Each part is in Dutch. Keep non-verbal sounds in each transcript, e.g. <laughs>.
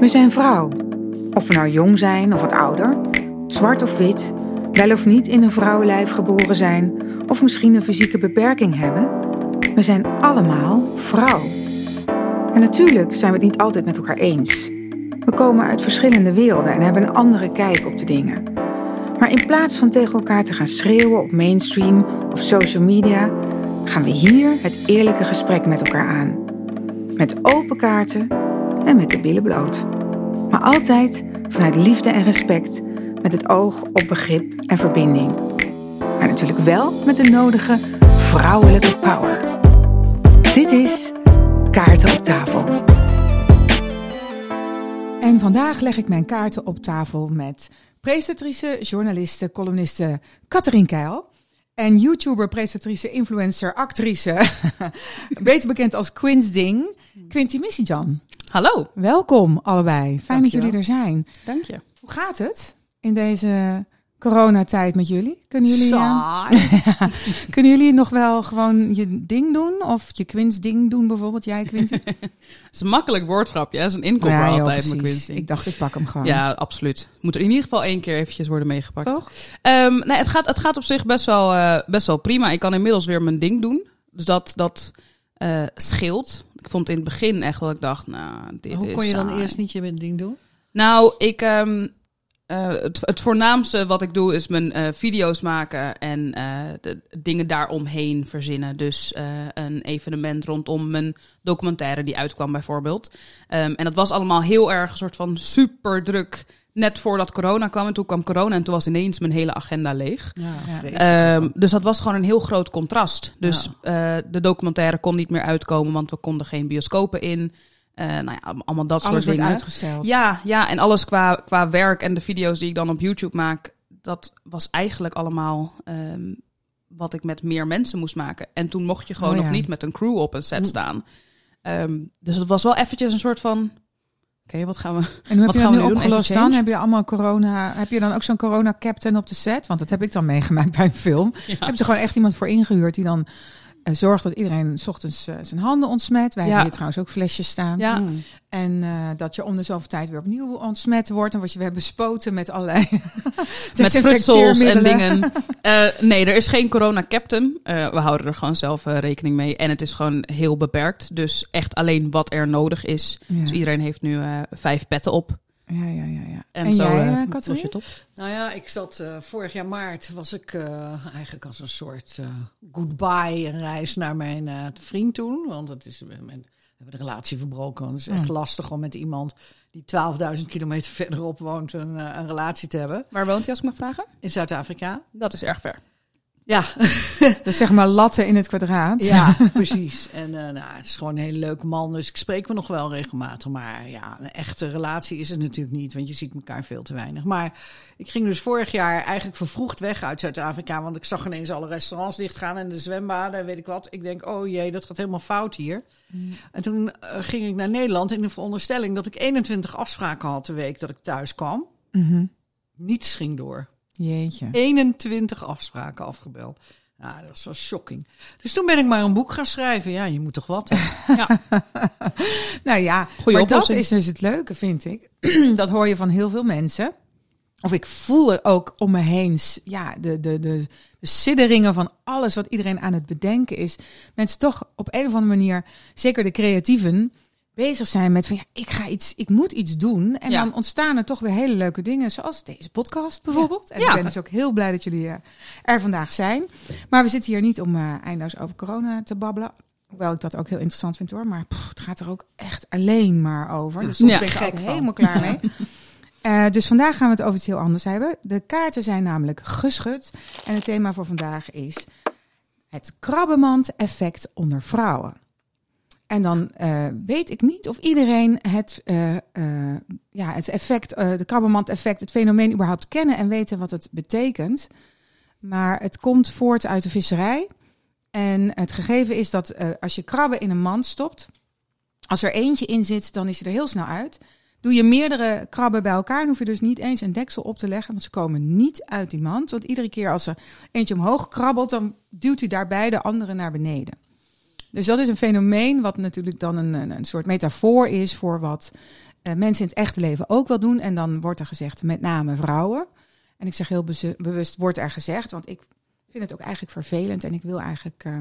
We zijn vrouw. Of we nou jong zijn of wat ouder, zwart of wit, wel of niet in een vrouwenlijf geboren zijn of misschien een fysieke beperking hebben. We zijn allemaal vrouw. En natuurlijk zijn we het niet altijd met elkaar eens. We komen uit verschillende werelden en hebben een andere kijk op de dingen. Maar in plaats van tegen elkaar te gaan schreeuwen op mainstream of social media, gaan we hier het eerlijke gesprek met elkaar aan. Met open kaarten en met de billen bloot. Maar altijd vanuit liefde en respect, met het oog op begrip en verbinding. Maar natuurlijk wel met de nodige vrouwelijke power. Dit is Kaarten op tafel. En vandaag leg ik mijn kaarten op tafel met presentatrice, journaliste, columniste Katharine Keil. En YouTuber, presentatrice, influencer, actrice. <laughs> beter bekend als Quins Ding. Quinty Missijan. Hallo. Welkom allebei. Fijn dat jullie er zijn. Dank je. Hoe gaat het in deze coronatijd met jullie? Kunnen jullie, uh, <laughs> kunnen jullie nog wel gewoon je ding doen? Of je Quins ding doen bijvoorbeeld? Jij Quinty? Het <laughs> is een makkelijk woordgrapje. Dat is een Ja, joh, altijd. Quincy. Ik dacht, ik pak hem gewoon. Ja, absoluut. Moet er in ieder geval één keer eventjes worden meegepakt. Toch? Ehm, nee, het gaat, het gaat op zich best wel, eh, best wel prima. Ik kan inmiddels weer mijn ding doen. Dus dat, dat eh, scheelt. Ik vond in het begin echt wel, ik dacht, nou, dit Hoe is kon je dan saai. eerst niet je ding doen? Nou, ik, ehm, eh, het, het voornaamste wat ik doe is mijn eh, video's maken en de dingen daaromheen verzinnen. Dus een evenement rondom mijn documentaire die uitkwam bijvoorbeeld. Ehm, en dat was allemaal heel erg een soort van super druk. Net voordat corona kwam. En toen kwam corona en toen was ineens mijn hele agenda leeg. Ja, Ehm, dus dat was gewoon een heel groot contrast. Dus eh, de documentaire kon niet meer uitkomen, want we konden geen bioscopen in. Eh, nou ja, allemaal dat Alles soort dingen. uitgesteld. Ja, ja, en alles qua, qua werk en de video's die ik dan op YouTube maak, dat was eigenlijk allemaal ehm, wat ik met meer mensen moest maken. En toen mocht je gewoon Oh, nog niet met een crew op een set Mm. staan. Ehm, dus het was wel eventjes een soort van, oké, wat gaan we... En hoe heb je gaan dat nu opgelost dan? Heb je allemaal corona? Heb je dan ook zo'n corona captain op de set? Want dat heb ik dan meegemaakt bij een film. Ja. Hebben ze gewoon echt iemand voor ingehuurd die dan eh, zorgt dat iedereen 's ochtends eh, zijn handen ontsmet. Wij Ja. hebben hier trouwens ook flesjes staan. Ja, Mm. En eh, dat je om de zoveel tijd weer opnieuw ontsmet wordt. En word je weer bespoten met allerlei <laughs> met frutsels en dingen. Eh, nee, er is geen corona captain. Eh, we houden er gewoon zelf rekening mee. En het is gewoon heel beperkt. Dus echt alleen wat er nodig is. Ja. Dus iedereen heeft nu eh, vijf petten op. ja, ja, ja, ja. En, En zo jij, eh, eh, los Katrien? je het op. Nou ja, ik zat eh, vorig jaar maart was ik eh, eigenlijk als een soort eh, goodbye een reis naar mijn eh, vriend toen. Want het is, mijn, we hebben de relatie verbroken. Want het is echt Mm. lastig om met iemand die 12.000 kilometer <laughs> verderop woont een, eh, een relatie te hebben. Waar woont hij als ik mag vragen? In Zuid-Afrika. Dat is erg ver. Ja, <laughs> Dus zeg maar latten in het kwadraat. Ja, <laughs> precies. En eh, nou, het is gewoon een hele leuke man, dus ik spreek me nog wel regelmatig. Maar ja, een echte relatie is het natuurlijk niet, want je ziet elkaar veel te weinig. Maar ik ging dus vorig jaar eigenlijk vervroegd weg uit Zuid-Afrika, want ik zag ineens alle restaurants dichtgaan en de zwembaden en weet ik wat. Ik denk, oh jee, dat gaat helemaal fout hier. En toen eh, ging ik naar Nederland in de veronderstelling dat ik 21 afspraken had de week dat ik thuis kwam. Mhm. Niets ging door. Jeetje. 21 afspraken afgebeld. Ja, dat was wel shocking. Dus toen ben ik maar een boek gaan schrijven. Ja, je moet toch wat. hè? <laughs> Ja. <laughs> Nou ja, Goeie maar dat is dus het leuke, vind ik. <clears throat> dat hoor je van heel veel mensen. Of ik voel er ook om me heen, ja, de, de, de, de sidderingen van alles wat iedereen aan het bedenken is. Mensen toch op een of andere manier, zeker de creatieven, bezig zijn met van ja, ik ga iets, ik moet iets doen. En Ja. dan ontstaan er toch weer hele leuke dingen, zoals deze podcast bijvoorbeeld. En Ja. ik ben dus ook heel blij dat jullie eh, er vandaag zijn. Maar we zitten hier niet om eh eindeloos over corona te babbelen. Hoewel ik dat ook heel interessant vind hoor. Maar pff, het gaat er ook echt alleen maar over. Dus Ja. ben ik ook Gek van. helemaal klaar mee. <laughs> Eh, dus vandaag gaan we het over iets heel anders hebben. De kaarten zijn namelijk geschud. En het thema voor vandaag is het krabbenmand-effect onder vrouwen. En dan eh, weet ik niet of iedereen het, eh, ja, het effect, de krabbenmand-effect, het fenomeen überhaupt kennen en weten wat het betekent. Maar het komt voort uit de visserij. En het gegeven is dat als je krabben in een mand stopt, als er eentje in zit, dan is hij er heel snel uit. Doe je meerdere krabben bij elkaar, dan hoef je dus niet eens een deksel op te leggen, want ze komen niet uit die mand. Want iedere keer als er eentje omhoog krabbelt, dan duwt hij daarbij de andere naar beneden. Dus dat is een fenomeen wat natuurlijk dan een, een, soort metafoor is voor wat eh, mensen in het echte leven ook wel doen. En dan wordt er gezegd met name vrouwen. En ik zeg heel bewust wordt er gezegd, want ik vind het ook eigenlijk vervelend. En ik wil eigenlijk. eh,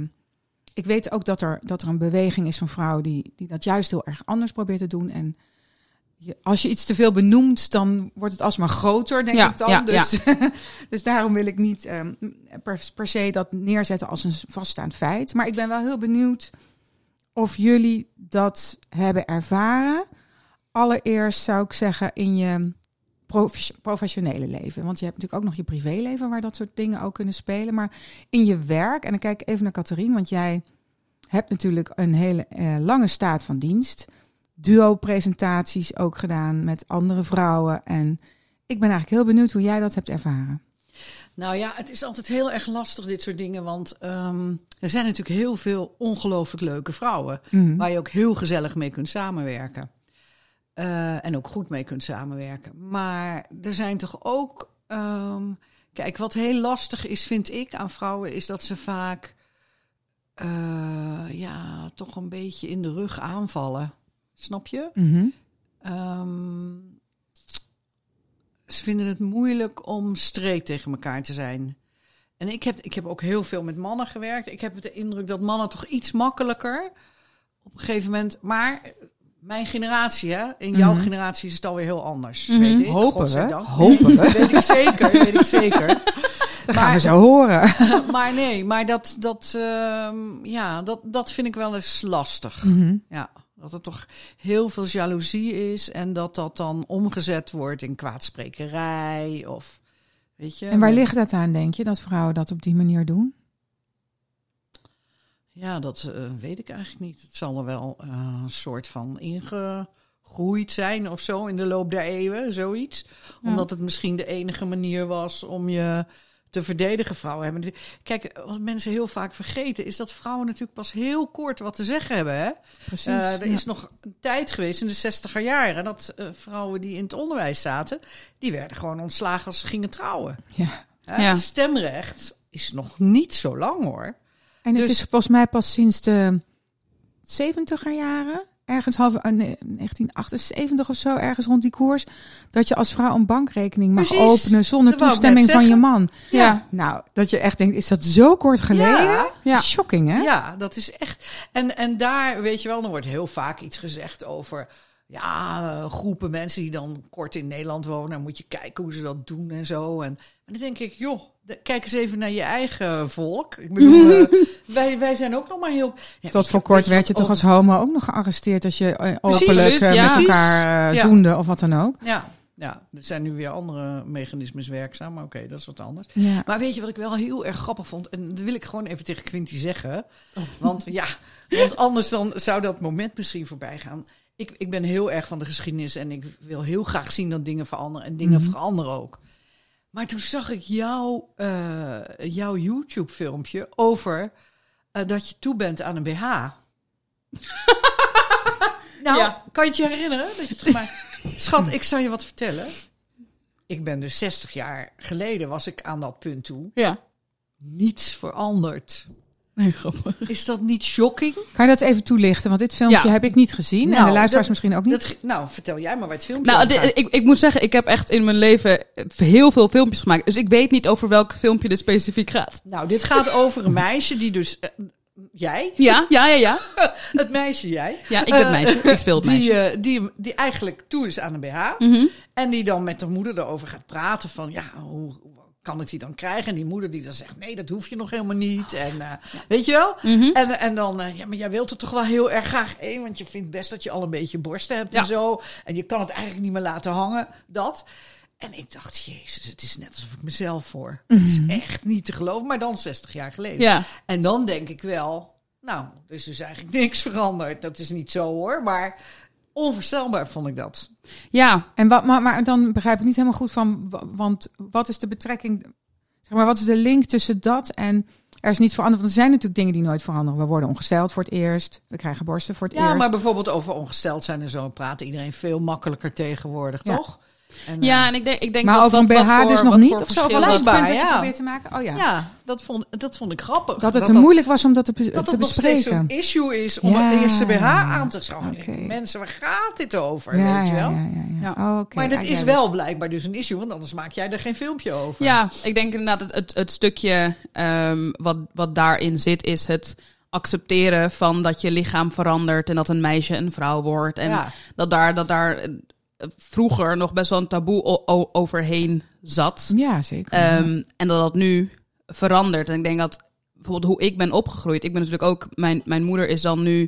ik weet ook dat er, dat er een beweging is van vrouwen die, die dat juist heel erg anders probeert te doen. En als je iets te veel benoemt, dan wordt het alsmaar groter, denk Ja, ik dan. ja, dus, <laughs> dus daarom wil ik niet ehm, per, per se dat neerzetten als een vaststaand feit. Maar ik ben wel heel benieuwd of jullie dat hebben ervaren. Allereerst zou ik zeggen in je prof- professionele leven. Want je hebt natuurlijk ook nog je privéleven waar dat soort dingen ook kunnen spelen. Maar in je werk, en dan kijk ik even naar Catherine, want jij hebt natuurlijk een hele eh, lange staat van dienst. Duo-presentaties ook gedaan met andere vrouwen. En ik ben eigenlijk heel benieuwd hoe jij dat hebt ervaren. Nou ja, het is altijd heel erg lastig, dit soort dingen. Want ehm, er zijn natuurlijk heel veel ongelooflijk leuke vrouwen. Mhm. Waar je ook heel gezellig mee kunt samenwerken. Eh, en ook goed mee kunt samenwerken. Maar er zijn toch ook. ehm, kijk, wat heel lastig is, vind ik, aan vrouwen, is dat ze vaak. eh, ja, toch een beetje in de rug aanvallen. Snap je? Mhm. Ehm, ze vinden het moeilijk om streed tegen elkaar te zijn. En ik heb, ik heb ook heel veel met mannen gewerkt. Ik heb de indruk dat mannen toch iets makkelijker op een gegeven moment. Maar mijn generatie, hè, in jouw Mhm. generatie is het alweer heel anders. Mhm. Weet ik, Hopen we. Hopen we. <laughs> weet ik zeker, weet ik zeker. <laughs> Dat gaan we zo horen. <laughs> maar nee, maar dat, dat, ehm, ja, dat, dat vind ik wel eens lastig. Ja, dat er toch heel veel jaloezie is en dat dat dan omgezet wordt in kwaadsprekerij of weet je. En waar met- ligt dat aan, denk je, dat vrouwen dat op die manier doen? Ja, dat eh, weet ik eigenlijk niet. Het zal er wel eh, een soort van ingegroeid zijn of zo in de loop der eeuwen, zoiets. Ja. Omdat het misschien de enige manier was om je te verdedigen. Vrouwen hebben. Kijk, wat mensen heel vaak vergeten is dat vrouwen natuurlijk pas heel kort wat te zeggen hebben. Hè? Precies. Eh, er ja. is nog een tijd geweest in de zestiger jaren dat eh, vrouwen die in het onderwijs zaten, die werden gewoon ontslagen als ze gingen trouwen. Ja. Stemrecht is nog niet zo lang hoor. En het Dus- is volgens mij pas sinds de 70er jaren, ergens half eh, nee, 1978 of zo, ergens rond die koers, dat je als vrouw een bankrekening mag Precies. openen zonder toestemming van je man. Ja. Nou, dat je echt denkt, is dat zo kort geleden? Ja, Ja. Shocking, hè? Ja, dat is echt. En, en daar, weet je wel, er wordt heel vaak iets gezegd over. Ja, eh, groepen mensen die dan kort in Nederland wonen. Dan moet je kijken hoe ze dat doen en zo. En, en dan denk ik, joh, kijk eens even naar je eigen volk. Ik bedoel, <laughs> eh, wij, wij zijn ook nog maar heel. Ja, Tot voor kort werd je toch als homo ook nog gearresteerd als je eh, openlijk ja. met elkaar Ja. zoende of wat dan ook. Ja, ja, er zijn nu weer andere mechanismes werkzaam. Maar oké, dat is wat anders. Maar weet je wat ik wel heel erg grappig vond? En dat wil ik gewoon even tegen Quinty zeggen. Want ja, want anders dan zou dat moment misschien voorbij gaan. Ik, ik ben heel erg van de geschiedenis en ik wil heel graag zien dat dingen veranderen. En dingen Mhm. veranderen ook. Maar toen zag ik jouw, eh, jouw YouTube-filmpje over eh, dat je toe bent aan een BH. <laughs> nou, Ja. kan je het je herinneren? Dat je het maar... <laughs> Schat, ik zal je wat vertellen. Ik ben dus 60 jaar geleden was ik aan dat punt toe. Ja. Niets veranderd. Nee, grappig. Is dat niet shocking? Kan je dat even toelichten? Want dit filmpje Ja. heb ik niet gezien. en Nou, de luisteraars dat- misschien ook niet. Dat, nou, vertel jij maar waar het filmpje Nou, ik, ik moet zeggen, ik heb echt in mijn leven heel veel filmpjes gemaakt. Dus ik weet niet over welk filmpje er specifiek gaat. Nou, dit gaat over een meisje die dus... eh, jij? Ja, ja, ja, ja. <laughs> Het meisje jij. Ja, ik ben Eh, meisje. Ik speel het meisje. Die, eh, die, die eigenlijk toe is aan een BH. Mhm. En die dan met de moeder erover gaat praten van... Ja, hoe kan ik die dan krijgen? En die moeder die dan zegt... Nee, dat hoef je nog helemaal niet. En eh, weet je wel? Mhm. En, en dan, eh, ja, maar jij wilt er toch wel heel erg graag één, want je vindt best dat je al een beetje borsten hebt Ja. en zo. En je kan het eigenlijk niet meer laten hangen, dat. En ik dacht, jezus, het is net alsof ik mezelf voor. Het is echt niet te geloven, maar dan 60 jaar geleden. Ja. En dan denk ik wel, nou, er is dus eigenlijk niks veranderd. Dat is niet zo hoor, maar onvoorstelbaar vond ik dat. Ja. En wat, maar, maar dan begrijp ik niet helemaal goed van, wa- want wat is de betrekking, zeg maar, wat is de link tussen dat en er is niet veranderd? Want er zijn natuurlijk dingen die nooit veranderen. We worden ongesteld voor het eerst, we krijgen borsten voor het Ja, eerst. maar bijvoorbeeld over ongesteld zijn en zo praat iedereen veel makkelijker tegenwoordig, Ja. toch? En, Ja, eh, en ik denk, ik denk Maar wat, over een wat- wat BH voor- dus nog niet of zo? verschil Wat was het dat- punt Blijkbaar, ja. probeert te maken? Oh ja. ja, dat, vond, dat vond ik grappig. Dat het te dat, moeilijk was om dat te, dat te het nog steeds bespreken. zo'n issue is om Ja. de eerste BH aan te schaffen. Mensen, waar gaat dit over? ja, weet je wel? ja, ja, ja, ja. Oh, oké. Maar dat I is wel it. blijkbaar dus een issue, want anders maak jij er geen filmpje over. Ja, ik denk inderdaad het, het, het stukje ehm, wat, wat daarin zit, is het accepteren van dat je lichaam verandert en dat een meisje een vrouw wordt. En Ja. dat daar, dat daar vroeger nog best wel een taboe overheen zat. Ja, zeker. Ehm, en dat dat nu verandert. En ik denk dat bijvoorbeeld hoe ik ben opgegroeid. Ik ben natuurlijk ook, mijn, mijn moeder is dan nu,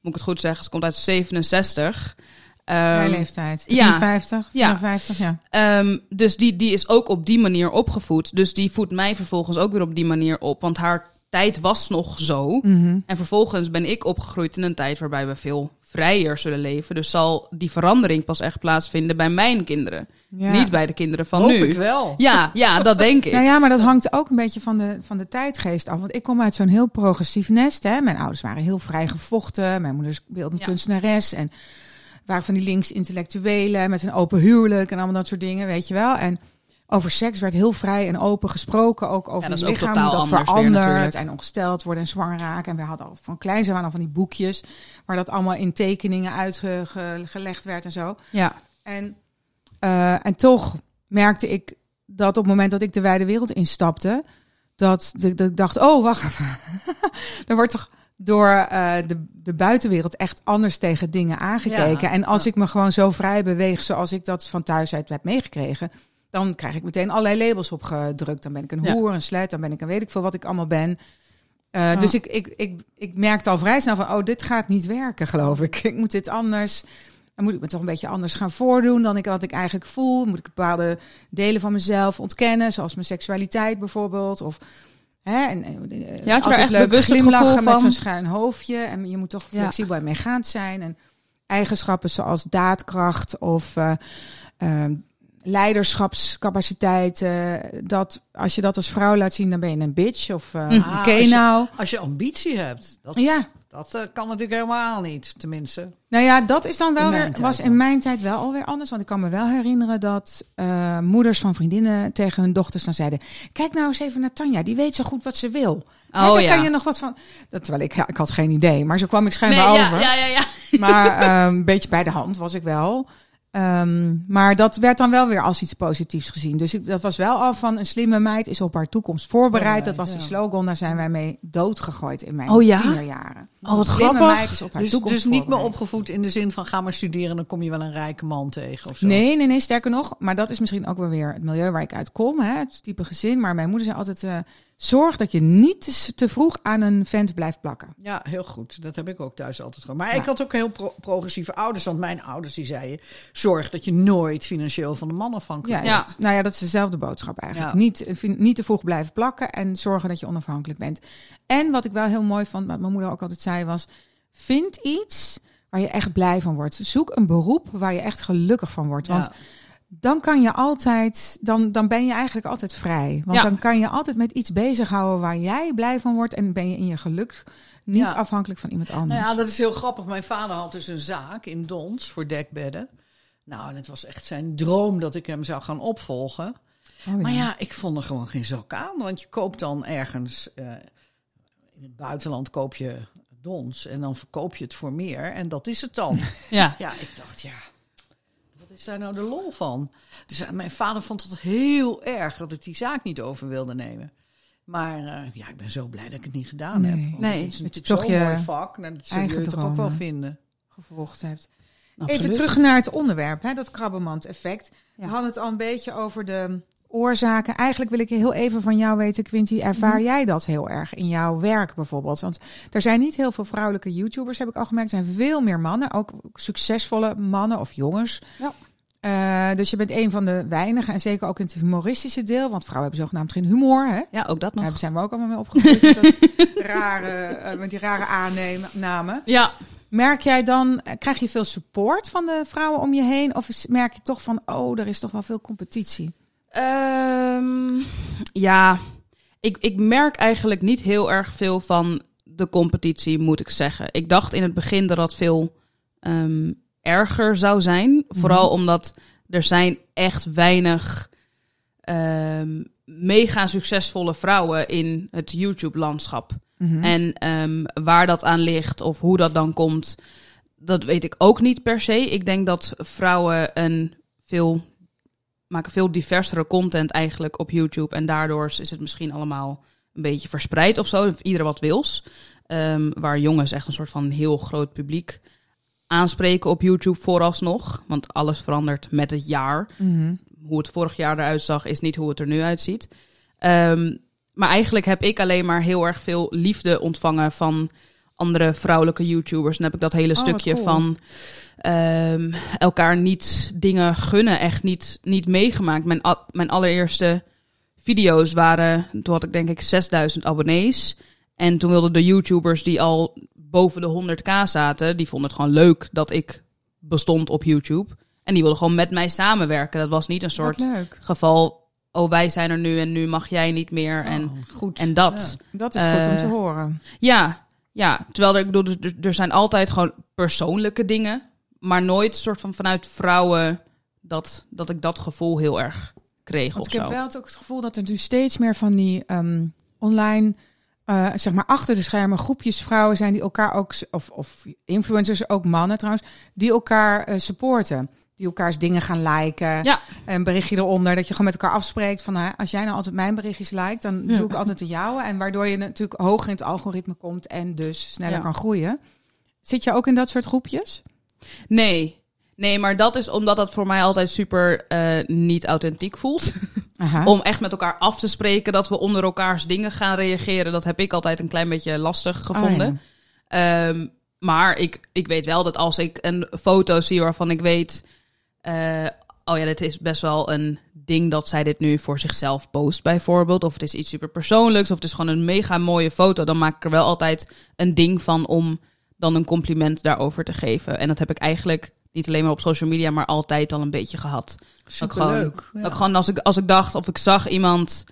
moet ik het goed zeggen, ze komt uit 67. Mijn Ehm, leeftijd. ja. 53, Ja. 54, ja. Ehm, dus die, die is ook op die manier opgevoed. Dus die voedt mij vervolgens ook weer op die manier op. Want haar tijd was nog zo. Mhm. En vervolgens ben ik opgegroeid in een tijd waarbij we veel vrijer zullen leven. Dus zal die verandering pas echt plaatsvinden bij mijn kinderen. Ja. Niet bij de kinderen van Hoop nu. ik wel. Ja, ja, dat denk <laughs> ik. Nou ja, maar dat hangt ook een beetje van de, van de tijdgeest af. Want ik kom uit zo'n heel progressief nest. Hè. Mijn ouders waren heel vrij gevochten. Mijn moeder is beeldend Ja. kunstenares. En waren van die links-intellectuelen met een open huwelijk en allemaal dat soort dingen, weet je wel. En over seks werd heel vrij en open gesproken. Ook over Ja, dat lichaam, dat anders weer verandert. En ongesteld worden en zwanger raken. En we hadden al van kleins af aan al van die boekjes. Waar dat allemaal in tekeningen uitgelegd werd en zo. Ja. En, eh, en toch merkte ik dat op het moment dat ik de wijde wereld instapte, dat, de- dat ik dacht, oh, wacht even. <laughs> er wordt toch door eh, de, de buitenwereld echt anders tegen dingen aangekeken. Ja, en als ja. ik me gewoon zo vrij beweeg zoals ik dat van thuis uit heb meegekregen, dan krijg ik meteen allerlei labels opgedrukt. Dan ben ik een Ja. hoer, een slet, dan ben ik een weet ik veel wat ik allemaal ben. Eh, Ja. Dus ik, ik, ik, ik merkte al vrij snel van, oh, dit gaat niet werken, geloof ik. <laughs> Ik moet dit anders. Dan moet ik me toch een beetje anders gaan voordoen dan ik wat ik eigenlijk voel. Moet ik bepaalde delen van mezelf ontkennen, zoals mijn seksualiteit bijvoorbeeld. Of hè, en, en, eh, je daar altijd echt leuk glimlachen met zo'n schuin hoofdje. En je moet toch Ja. flexibel en meegaand zijn. En eigenschappen zoals daadkracht of eh, ehm, leiderschapscapaciteit. eh, dat als je dat als vrouw laat zien, dan ben je een bitch. Of eh Hm. Ah, oké als je- nou. Als je ambitie hebt, dat, Ja, dat eh, kan natuurlijk helemaal niet, tenminste. Nou ja, dat is dan wel weer, was in mijn tijd wel alweer anders. Want ik kan me wel herinneren dat eh, moeders van vriendinnen tegen hun dochters dan zeiden: Kijk nou eens even naar Tanja, die weet zo goed wat ze wil. Hè, Oh daar ja. kan je nog wat van. Dat, terwijl ik, ja, ik had geen idee, maar zo kwam ik Nee, schijnbaar ja, over. ja, ja, ja. Maar ehm, een beetje bij de hand was ik wel. Ehm, maar dat werd dan wel weer als iets positiefs gezien. Dus ik, dat was wel al van een slimme meid is op haar toekomst voorbereid. Dat was die Ja. slogan, daar zijn wij mee doodgegooid in mijn Oh ja? tienerjaren. Oh, wat slimme grappig. meid is op haar Dus, toekomst dus niet meer opgevoed in de zin van ga maar studeren, dan kom je wel een rijke man tegen of zo. Nee, nee, nee, sterker nog. Maar dat is misschien ook wel weer het milieu waar ik uit kom. Hè, het type gezin. Maar mijn moeder zei altijd, eh, zorg dat je niet te, vroeg aan een vent blijft plakken. Ja, heel goed. Dat heb ik ook thuis altijd gedaan. Maar Ja. ik had ook heel pro- progressieve ouders. Want mijn ouders die zeiden... zorg dat je nooit financieel van de man afhankelijk Ja, wordt. Ja. Nou ja, dat is dezelfde boodschap eigenlijk. Ja. Niet, eh, niet te vroeg blijven plakken en zorgen dat je onafhankelijk bent. En wat ik wel heel mooi vond, wat mijn moeder ook altijd zei, was: vind iets waar je echt blij van wordt. Zoek een beroep waar je echt gelukkig van wordt. Want. Dan kan je altijd, dan, dan ben je eigenlijk altijd vrij. Want Ja. dan kan je altijd met iets bezighouden waar jij blij van wordt. En ben je in je geluk niet Ja. afhankelijk van iemand anders. Nou ja, dat is heel grappig. Mijn vader had dus een zaak in Dons voor dekbedden. Nou, en het was echt zijn droom dat ik hem zou gaan opvolgen. Oh Maar ja, ik vond er gewoon geen zak aan. Want je koopt dan ergens eh, in het buitenland koop je Dons en dan verkoop je het voor meer. En dat is het dan. <laughs> Ja. Ja, ik dacht, ja, is daar nou de lol van? Dus eh, mijn vader vond het heel erg dat ik die zaak niet over wilde nemen. Maar eh, ja, ik ben zo blij dat ik het niet gedaan Nee. heb. Want Nee. het is natuurlijk toch je mooi vak. Nou, dat zul je toch ook wel vinden. gevolgd hebt. Absoluut. Even terug naar het onderwerp, hè, dat krabbenmand-effect. Ja. We hadden het al een beetje over de oorzaken. Eigenlijk wil ik heel even van jou weten, Quinty. Ervaar Mhm. jij dat heel erg in jouw werk bijvoorbeeld? Want er zijn niet heel veel vrouwelijke YouTubers, heb ik al gemerkt. Er zijn veel meer mannen, ook succesvolle mannen of jongens. Ja. Eh, dus je bent een van de weinigen. En zeker ook in het humoristische deel. Want vrouwen hebben zogenaamd geen humor. Hè? Ja, ook dat nog. Daar zijn we ook allemaal mee opgegroeid. met, <laughs> rare, eh, met die rare aannamen. Ja. Merk jij dan, eh, krijg je veel support van de vrouwen om je heen? Of merk je toch van, oh, er is toch wel veel competitie? Ehm, ja, ik, ik merk eigenlijk niet heel erg veel van de competitie, moet ik zeggen. Ik dacht in het begin dat dat veel ehm, erger zou zijn. Vooral omdat er zijn echt weinig ehm, mega succesvolle vrouwen in het YouTube-landschap. Mhm. En waar dat aan ligt of hoe dat dan komt, dat weet ik ook niet per se. Ik denk dat vrouwen een veel maken veel diversere content eigenlijk op YouTube en daardoor is het misschien allemaal een beetje verspreid of zo, ieder wat wils. Ehm, waar jongens echt een soort van heel groot publiek aanspreken op YouTube vooralsnog, want alles verandert met het jaar Mhm. hoe het vorig jaar eruit zag, is niet hoe het er nu uitziet. Ehm, maar eigenlijk heb ik alleen maar heel erg veel liefde ontvangen van andere vrouwelijke YouTubers. Dan heb ik dat hele Oh, stukje cool. van ehm, elkaar niet dingen gunnen, echt niet, niet meegemaakt. Mijn, mijn allereerste video's waren, toen had ik denk ik 6000 abonnees. En toen wilden de YouTubers die al boven de 100k zaten, die vonden het gewoon leuk dat ik bestond op YouTube. En die wilden gewoon met mij samenwerken. Dat was niet een soort geval, oh wij zijn er nu en nu mag jij niet meer. En, Oh, goed. en dat. Dat is goed om Eh, te horen. Ja, ja. Terwijl er, ik bedoel, er, er zijn altijd gewoon persoonlijke dingen, maar nooit soort van vanuit vrouwen dat, dat ik dat gevoel heel erg kreeg Want of ik heb wel het ook het gevoel dat er nu steeds meer van die ehm, online, eh, zeg maar achter de schermen, groepjes vrouwen zijn die elkaar ook, of, of influencers, ook mannen trouwens, die elkaar eh, supporten. Die elkaars dingen gaan liken. Ja. Een berichtje eronder, dat je gewoon met elkaar afspreekt van, nou, als jij nou altijd mijn berichtjes liked, dan Ja. doe ik altijd de jouwe. En waardoor je natuurlijk hoger in het algoritme komt en dus sneller Ja. kan groeien. Zit je ook in dat soort groepjes? Nee. Nee, maar dat is omdat dat voor mij altijd super eh, niet authentiek voelt. <laughs> Aha. Om echt met elkaar af te spreken dat we onder elkaars dingen gaan reageren. Dat heb ik altijd een klein beetje lastig gevonden. Oh, ja. Ehm, maar ik, ik weet wel dat als ik een foto zie waarvan ik weet... eh, oh ja, dit is best wel een ding dat zij dit nu voor zichzelf post bijvoorbeeld. Of het is iets super persoonlijks of het is gewoon een mega mooie foto. Dan maak ik er wel altijd een ding van om dan een compliment daarover te geven. En dat heb ik eigenlijk niet alleen maar op social media, maar altijd al een beetje gehad. Superleuk. Ja. Ook gewoon als ik, als ik dacht of ik zag iemand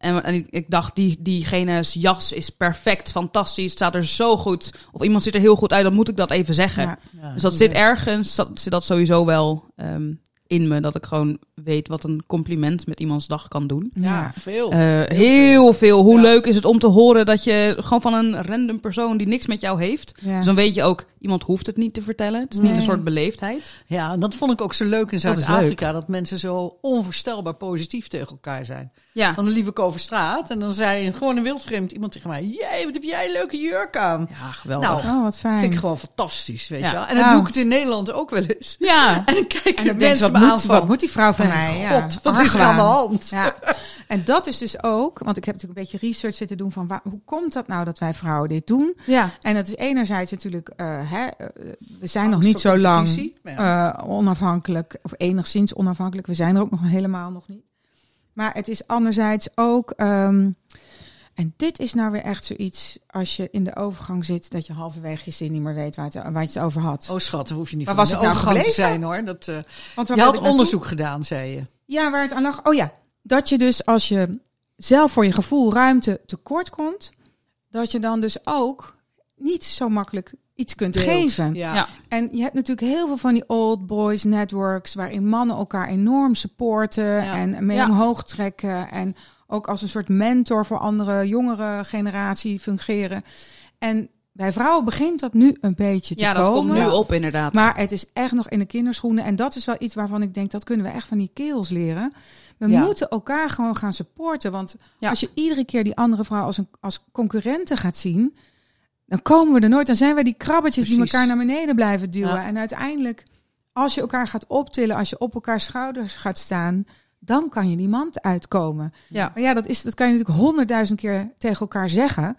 en, en ik, ik dacht die, diegene's jas is perfect, fantastisch, staat er zo goed. Of iemand ziet er heel goed uit, dan moet ik dat even zeggen. Ja. Ja, Dus dat zit ergens, dat, zit dat sowieso wel ehm, in me, dat ik gewoon weet wat een compliment met iemands dag kan doen. Ja, veel. Eh, heel veel. Hoe Ja. leuk is het om te horen dat je gewoon van een random persoon die niks met jou heeft. Ja. Dus dan weet je ook, iemand hoeft het niet te vertellen. Het is niet een soort beleefdheid. Ja, en dat vond ik ook zo leuk in Zuid-Afrika. Dat, mensen zo onvoorstelbaar positief tegen elkaar zijn. Ja. Dan liep ik over straat en dan zei een- gewoon een wildvreemd iemand tegen mij... Jee, wat heb jij een leuke jurk aan? Ja, geweldig. Nou, Oh, wat fijn. vind ik gewoon fantastisch, weet Ja. je wel. En dan Nou. doe ik het in Nederland ook wel eens. ja. <laughs> En dan kijken En dan mensen wat me aan moet, van... wat moet die vrouw van mij? "Mijn Ja, God, wat is er aan de hand? Ja. <laughs> En dat is dus ook, want ik heb natuurlijk een beetje research zitten doen van waar, hoe komt dat nou dat wij vrouwen dit doen? ja. En dat is enerzijds natuurlijk, eh, hè, eh, we zijn nog niet zo lang. Ja. eh, onafhankelijk, of enigszins onafhankelijk. We zijn er ook nog helemaal nog niet. Maar het is anderzijds ook, ehm, en dit is nou weer echt zoiets, als je in de overgang zit, dat je halverwege je zin niet meer weet waar, het, waar je het over had. Oh schat, daar hoef je niet Waar van was de nou overgang te gebleven? zijn hoor. Dat, eh, Want je had onderzoek gedaan, zei je. Ja, waar het aan lag. Oh ja, dat je dus als je zelf voor je gevoel ruimte tekort komt, dat je dan dus ook niet zo makkelijk iets kunt Deelt. geven. Ja. Ja. En je hebt natuurlijk heel veel van die old boys networks waarin mannen elkaar enorm supporten Ja. en mee Ja. omhoog trekken en ook als een soort mentor voor andere jongere generatie fungeren. En bij vrouwen begint dat nu een beetje te ja, dat komen. komt nu op inderdaad. Maar het is echt nog in de kinderschoenen. En dat is wel iets waarvan ik denk, dat kunnen we echt van die keels leren. We Ja. moeten elkaar gewoon gaan supporten. Want Ja. als je iedere keer die andere vrouw als, een, als concurrente gaat zien... dan komen we er nooit. Dan zijn wij die krabbetjes die elkaar naar beneden blijven duwen. Ja. En uiteindelijk, als je elkaar gaat optillen... als je op elkaar schouders gaat staan... dan kan je die mand uitkomen. ja. Maar ja, dat, is, dat kan je natuurlijk honderdduizend keer tegen elkaar zeggen...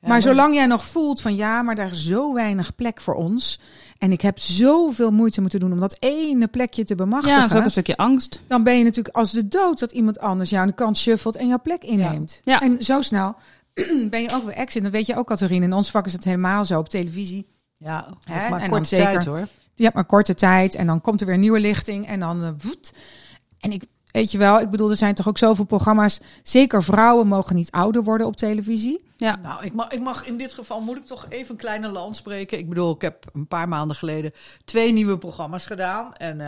Ja, maar zolang jij nog voelt van ja, maar daar is zo weinig plek voor ons. En ik heb zoveel moeite moeten doen om dat ene plekje te ja, bemachtigen. dat is ook een stukje angst. Dan ben je natuurlijk als de dood dat iemand anders jou aan de kant shuffelt en jouw plek inneemt. Ja. En zo snel <clears throat> ben je ook weer exit. Dat weet je ook, Catharine. In ons vak is het helemaal zo op televisie. Ja, maar En kort dan zeker- tijd hoor. Je hebt maar korte tijd en dan komt er weer een nieuwe lichting en dan woet. En ik, weet je wel, ik bedoel, er zijn toch ook zoveel programma's. Zeker vrouwen mogen niet ouder worden op televisie. Ja. Nou, ik mag, ik mag in dit geval moet ik toch even een kleine land spreken. Ik bedoel, ik heb een paar maanden geleden twee nieuwe programma's gedaan. En eh,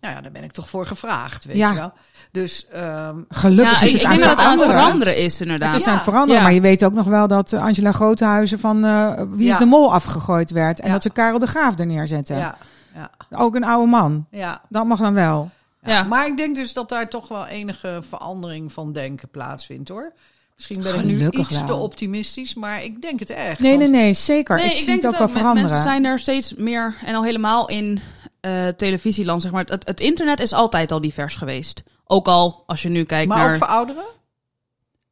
nou ja, daar ben ik toch voor gevraagd, weet Ja. je wel. Dus ehm, Gelukkig Ja, is het ik aan denk dat het aan het veranderen. veranderen is, inderdaad. Het is Ja. aan het veranderen, Ja. maar je weet ook nog wel dat eh, Angela Groothuizen van eh, Wie is Ja. de Mol afgegooid werd. En Ja. dat ze Karel de Graaf er neerzetten. ja, ja, Ook een oude man. ja. Dat mag dan wel. Ja. Ja. Maar ik denk dus dat daar toch wel enige verandering van denken plaatsvindt hoor. Misschien ben ik nu iets wel. te optimistisch, maar ik denk het echt. Nee, nee, want- nee, zeker. Nee, ik, zie het ook wel dat veranderen. Mensen zijn er steeds meer en al helemaal in eh, televisieland, zeg maar. Het, het internet is altijd al divers geweest. Ook al als je nu kijkt Maar naar... ook voor ouderen?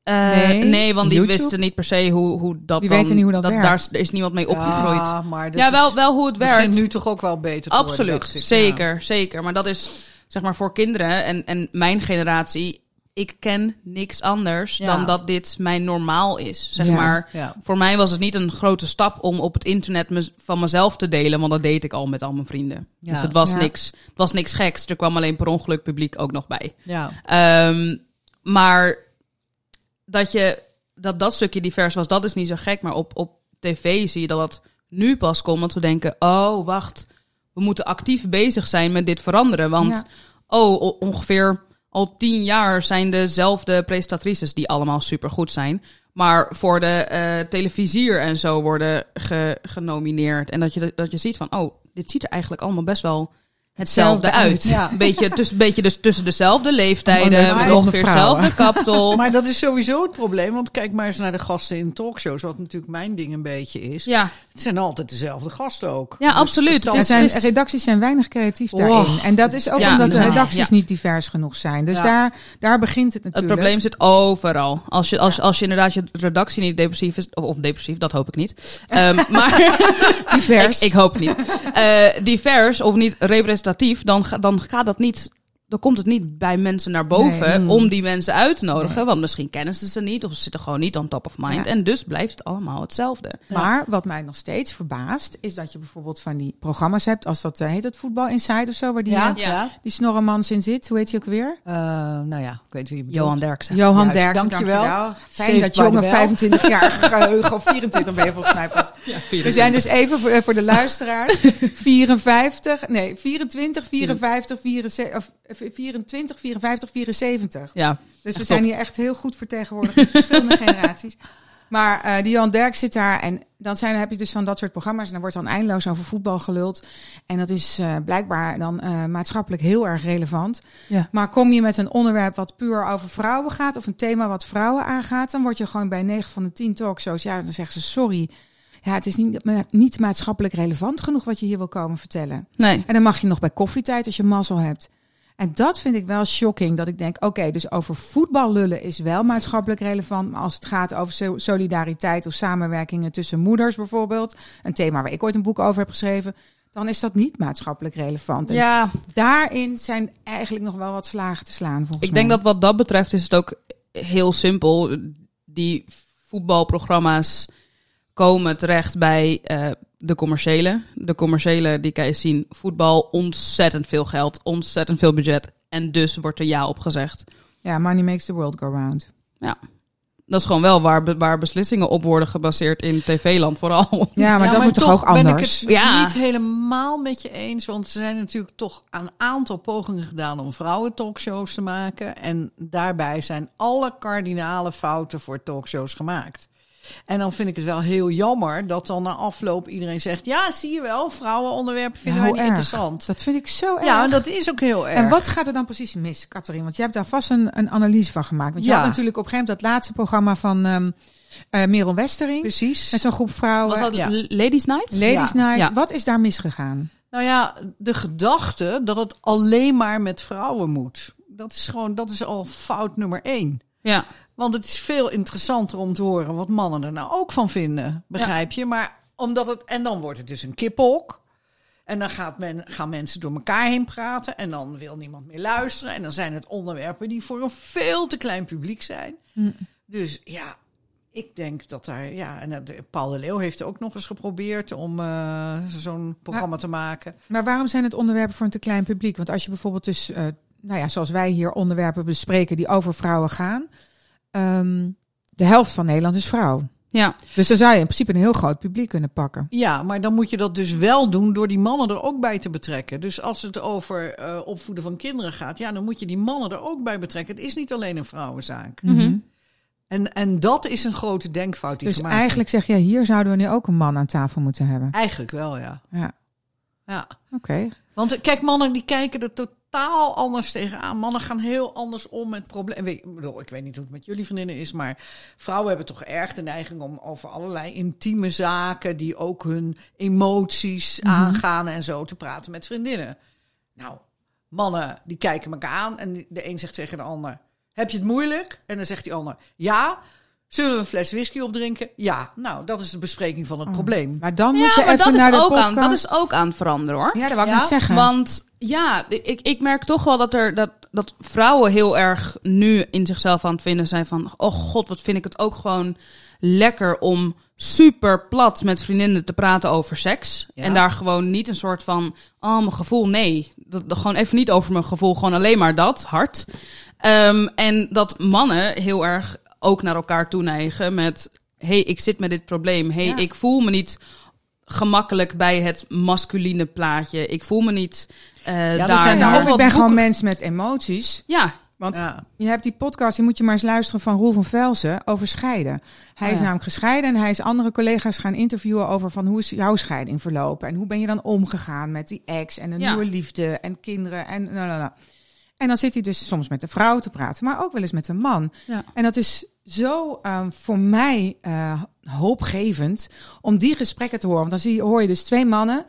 Eh, Nee, nee, want die YouTube? wisten niet per se hoe, hoe dat Die dan... weten niet hoe dat werkt. Daar is niemand mee opgegroeid. Ja, Ja, maar dat wel, wel hoe het werkt. nu toch ook wel beter worden, Absoluut, ik. zeker, zeker. Maar dat is zeg maar voor kinderen en, en mijn generatie. Ik ken niks anders Ja. dan dat dit mijn normaal is. Zeg Ja. maar, Ja. voor mij was het niet een grote stap om op het internet me- van mezelf te delen, want dat deed ik al met al mijn vrienden. Ja. Dus het was, niks, het was niks geks. Er kwam alleen per ongeluk publiek ook nog bij. Ja. Ehm, maar dat, je, dat dat stukje divers was, dat is niet zo gek. Maar op, op tv zie je dat dat nu pas komt. Want we denken, oh wacht, we moeten actief bezig zijn met dit veranderen. Want Ja. oh, ongeveer al tien jaar zijn dezelfde presentatrices die allemaal supergoed zijn. Maar voor de eh, televisier en zo worden ge- genomineerd. En dat je, dat je ziet van, oh, dit ziet er eigenlijk allemaal best wel hetzelfde uit. ja. Een beetje, tussen, beetje dus tussen dezelfde leeftijden, met ongeveer hetzelfde kapsel. Maar dat is sowieso het probleem. Want kijk maar eens naar de gasten in talkshows. Wat natuurlijk mijn ding een beetje is. ja, Het zijn altijd dezelfde gasten ook. Ja, absoluut. het Het is- zijn, is- redacties zijn weinig creatief daarin. En dat is ook Ja, omdat de redacties ja. niet divers genoeg zijn. Dus Ja. daar, daar begint het het natuurlijk. probleem zit overal. Als je, als, als je inderdaad je redactie niet depressief is, of, of depressief, dat hoop ik niet. Ehm, maar <laughs> divers. ik, ik hoop niet. Eh, divers of niet representatief, dan, ga- dan gaat dat niet. Dan komt het niet bij mensen naar boven Nee. om die mensen uit te nodigen. Nee. Want misschien kennen ze ze niet of ze zitten gewoon niet on top of mind. Ja. En dus blijft het allemaal hetzelfde. Maar wat mij nog steeds verbaast, is dat je bijvoorbeeld van die programma's hebt, als dat eh, heet het Voetbal Inside of zo, waar die, Ja, eh, ja. Ja. die snorremans in zit. Hoe heet hij ook weer? Eh, nou ja, ik weet wie je bedoelt. Johan Derksen. Johan Derksen, dankjewel. dankjewel. Fijn Saved dat jonge bell. 25 jaar <laughs> geheugen, of 24 ben je volgens mij pas. We zijn dus even voor, voor de luisteraars. <laughs> 54, nee, 24, 54, 74, of 24, 54, 74. Ja, Dus we zijn top. hier echt heel goed vertegenwoordigd met verschillende <laughs> generaties. Maar eh die Jan Derk zit daar en dan zijn, heb je dus van dat soort programma's. En dan wordt dan eindeloos over voetbal geluld. En dat is eh, blijkbaar dan eh, maatschappelijk heel erg relevant. Ja. Maar kom je met een onderwerp wat puur over vrouwen gaat... of een thema wat vrouwen aangaat... dan word je gewoon bij 9 van de 10 talkshows... ja, dan zeggen ze sorry... Ja, het is niet, ma- niet maatschappelijk relevant genoeg wat je hier wil komen vertellen. nee. En dan mag je nog bij koffietijd als je mazzel hebt. En dat vind ik wel shocking. Dat ik denk, oké, dus over voetbal lullen is wel maatschappelijk relevant. Maar als het gaat over so- solidariteit of samenwerkingen tussen moeders bijvoorbeeld. Een thema waar ik ooit een boek over heb geschreven. Dan is dat niet maatschappelijk relevant. En Ja, daarin zijn eigenlijk nog wel wat slagen te slaan volgens Ik denk mij. dat wat dat betreft is het ook heel simpel. Die voetbalprogramma's komen terecht bij eh, de commerciële. De commerciële, die kan je zien, voetbal, ontzettend veel geld, ontzettend veel budget. En dus wordt er ja op gezegd. Ja, money makes the world go round. Dat is gewoon wel waar, waar beslissingen op worden gebaseerd in tv-land vooral. Ja, maar Ja, dat moet toch ook ben ik anders? het Ja. niet helemaal met je eens. Want er zijn natuurlijk toch een aantal pogingen gedaan om vrouwen talkshows te maken. En daarbij zijn alle kardinale fouten voor talkshows gemaakt. En dan vind ik het wel heel jammer dat dan na afloop iedereen zegt... ja, zie je wel, vrouwenonderwerpen vinden Ja, wij niet erg. interessant. Dat vind ik zo erg. Ja, dat is ook heel erg. En wat gaat er dan precies mis, Katrien? Want jij hebt daar vast een, een analyse van gemaakt. Want je Ja. had natuurlijk op een gegeven moment dat laatste programma van ehm eh, Merel Westering. Precies. Met zo'n groep vrouwen. Was dat ja. Ladies Night? Ladies Ja. Night. Ja. Wat is daar misgegaan? Nou ja, de gedachte dat het alleen maar met vrouwen moet. Dat is gewoon, dat is al fout nummer één. Ja. Want het is veel interessanter om te horen wat mannen er nou ook van vinden. Begrijp je? Maar omdat het. En dan wordt het dus een kiphok. En dan gaat men, gaan mensen door elkaar heen praten. En dan wil niemand meer luisteren. En dan zijn het onderwerpen die voor een veel te klein publiek zijn. Dus ja, ik denk dat daar. Ja, en dat- Paul de Leeuw heeft ook nog eens geprobeerd om eh, zo'n programma te maken. Maar waarom zijn het onderwerpen voor een te klein publiek? Want als je bijvoorbeeld dus eh, nou ja, zoals wij hier onderwerpen bespreken die over vrouwen gaan, ehm, de helft van Nederland is vrouw. Ja, Dus dan zou je in principe een heel groot publiek kunnen pakken. Ja, maar dan moet je dat dus wel doen door die mannen er ook bij te betrekken. Dus als het over eh, opvoeden van kinderen gaat, ja, dan moet je die mannen er ook bij betrekken. Het is niet alleen een vrouwenzaak. Mhm. En, en dat is een grote denkfout die Dus gemaakt eigenlijk zeg je, hier zouden we nu ook een man aan tafel moeten hebben. Eigenlijk wel, ja. Ja, ja. oké. Want eh, kijk, mannen die kijken er totaal anders tegenaan. Mannen gaan heel anders om met problemen. Ik bedoel, ik weet niet hoe het met jullie vriendinnen is, maar vrouwen hebben toch erg de neiging om over allerlei intieme zaken, die ook hun emoties aangaan en zo, te praten met vriendinnen. Nou, mannen die kijken elkaar aan en de een zegt tegen de ander: Heb je het moeilijk? En dan zegt die ander: Ja. Zullen we een fles whisky opdrinken? Ja. Nou, dat is de bespreking van het probleem. Maar dan ja moet je maar even dat naar is, de ook podcast. aan, dat is ook aan het veranderen hoor. Ja, dat wou ik Ja, net zeggen. Want ja, ik, ik merk toch wel dat, er, dat, dat vrouwen heel erg nu in zichzelf aan het vinden zijn van... Oh god, wat vind ik het ook gewoon lekker om super plat met vriendinnen te praten over seks. Ja. En daar gewoon niet een soort van, oh mijn gevoel, nee. Dat, dat gewoon even niet over mijn gevoel, gewoon alleen maar dat, hard. Ehm, en dat mannen heel erg ook naar elkaar toe neigen met... hey, ik zit met dit probleem. hey, Ja. ik voel me niet gemakkelijk bij het masculine plaatje. Ik voel me niet eh daar. zijn of ik ben gewoon mens met emoties. ja, Want Ja. je hebt die podcast, die moet je maar eens luisteren van Roel van Velzen over scheiden. Hij Oh is ja. namelijk gescheiden en hij is andere collega's gaan interviewen over van hoe is jouw scheiding verlopen en hoe ben je dan omgegaan met die ex en een Ja. nieuwe liefde en kinderen en nou, nou, nou. En dan zit hij dus soms met de vrouw te praten, maar ook wel eens met een man. Ja. En dat is zo ehm, voor mij eh, hoopgevend om die gesprekken te horen. Want dan zie je, hoor je dus twee mannen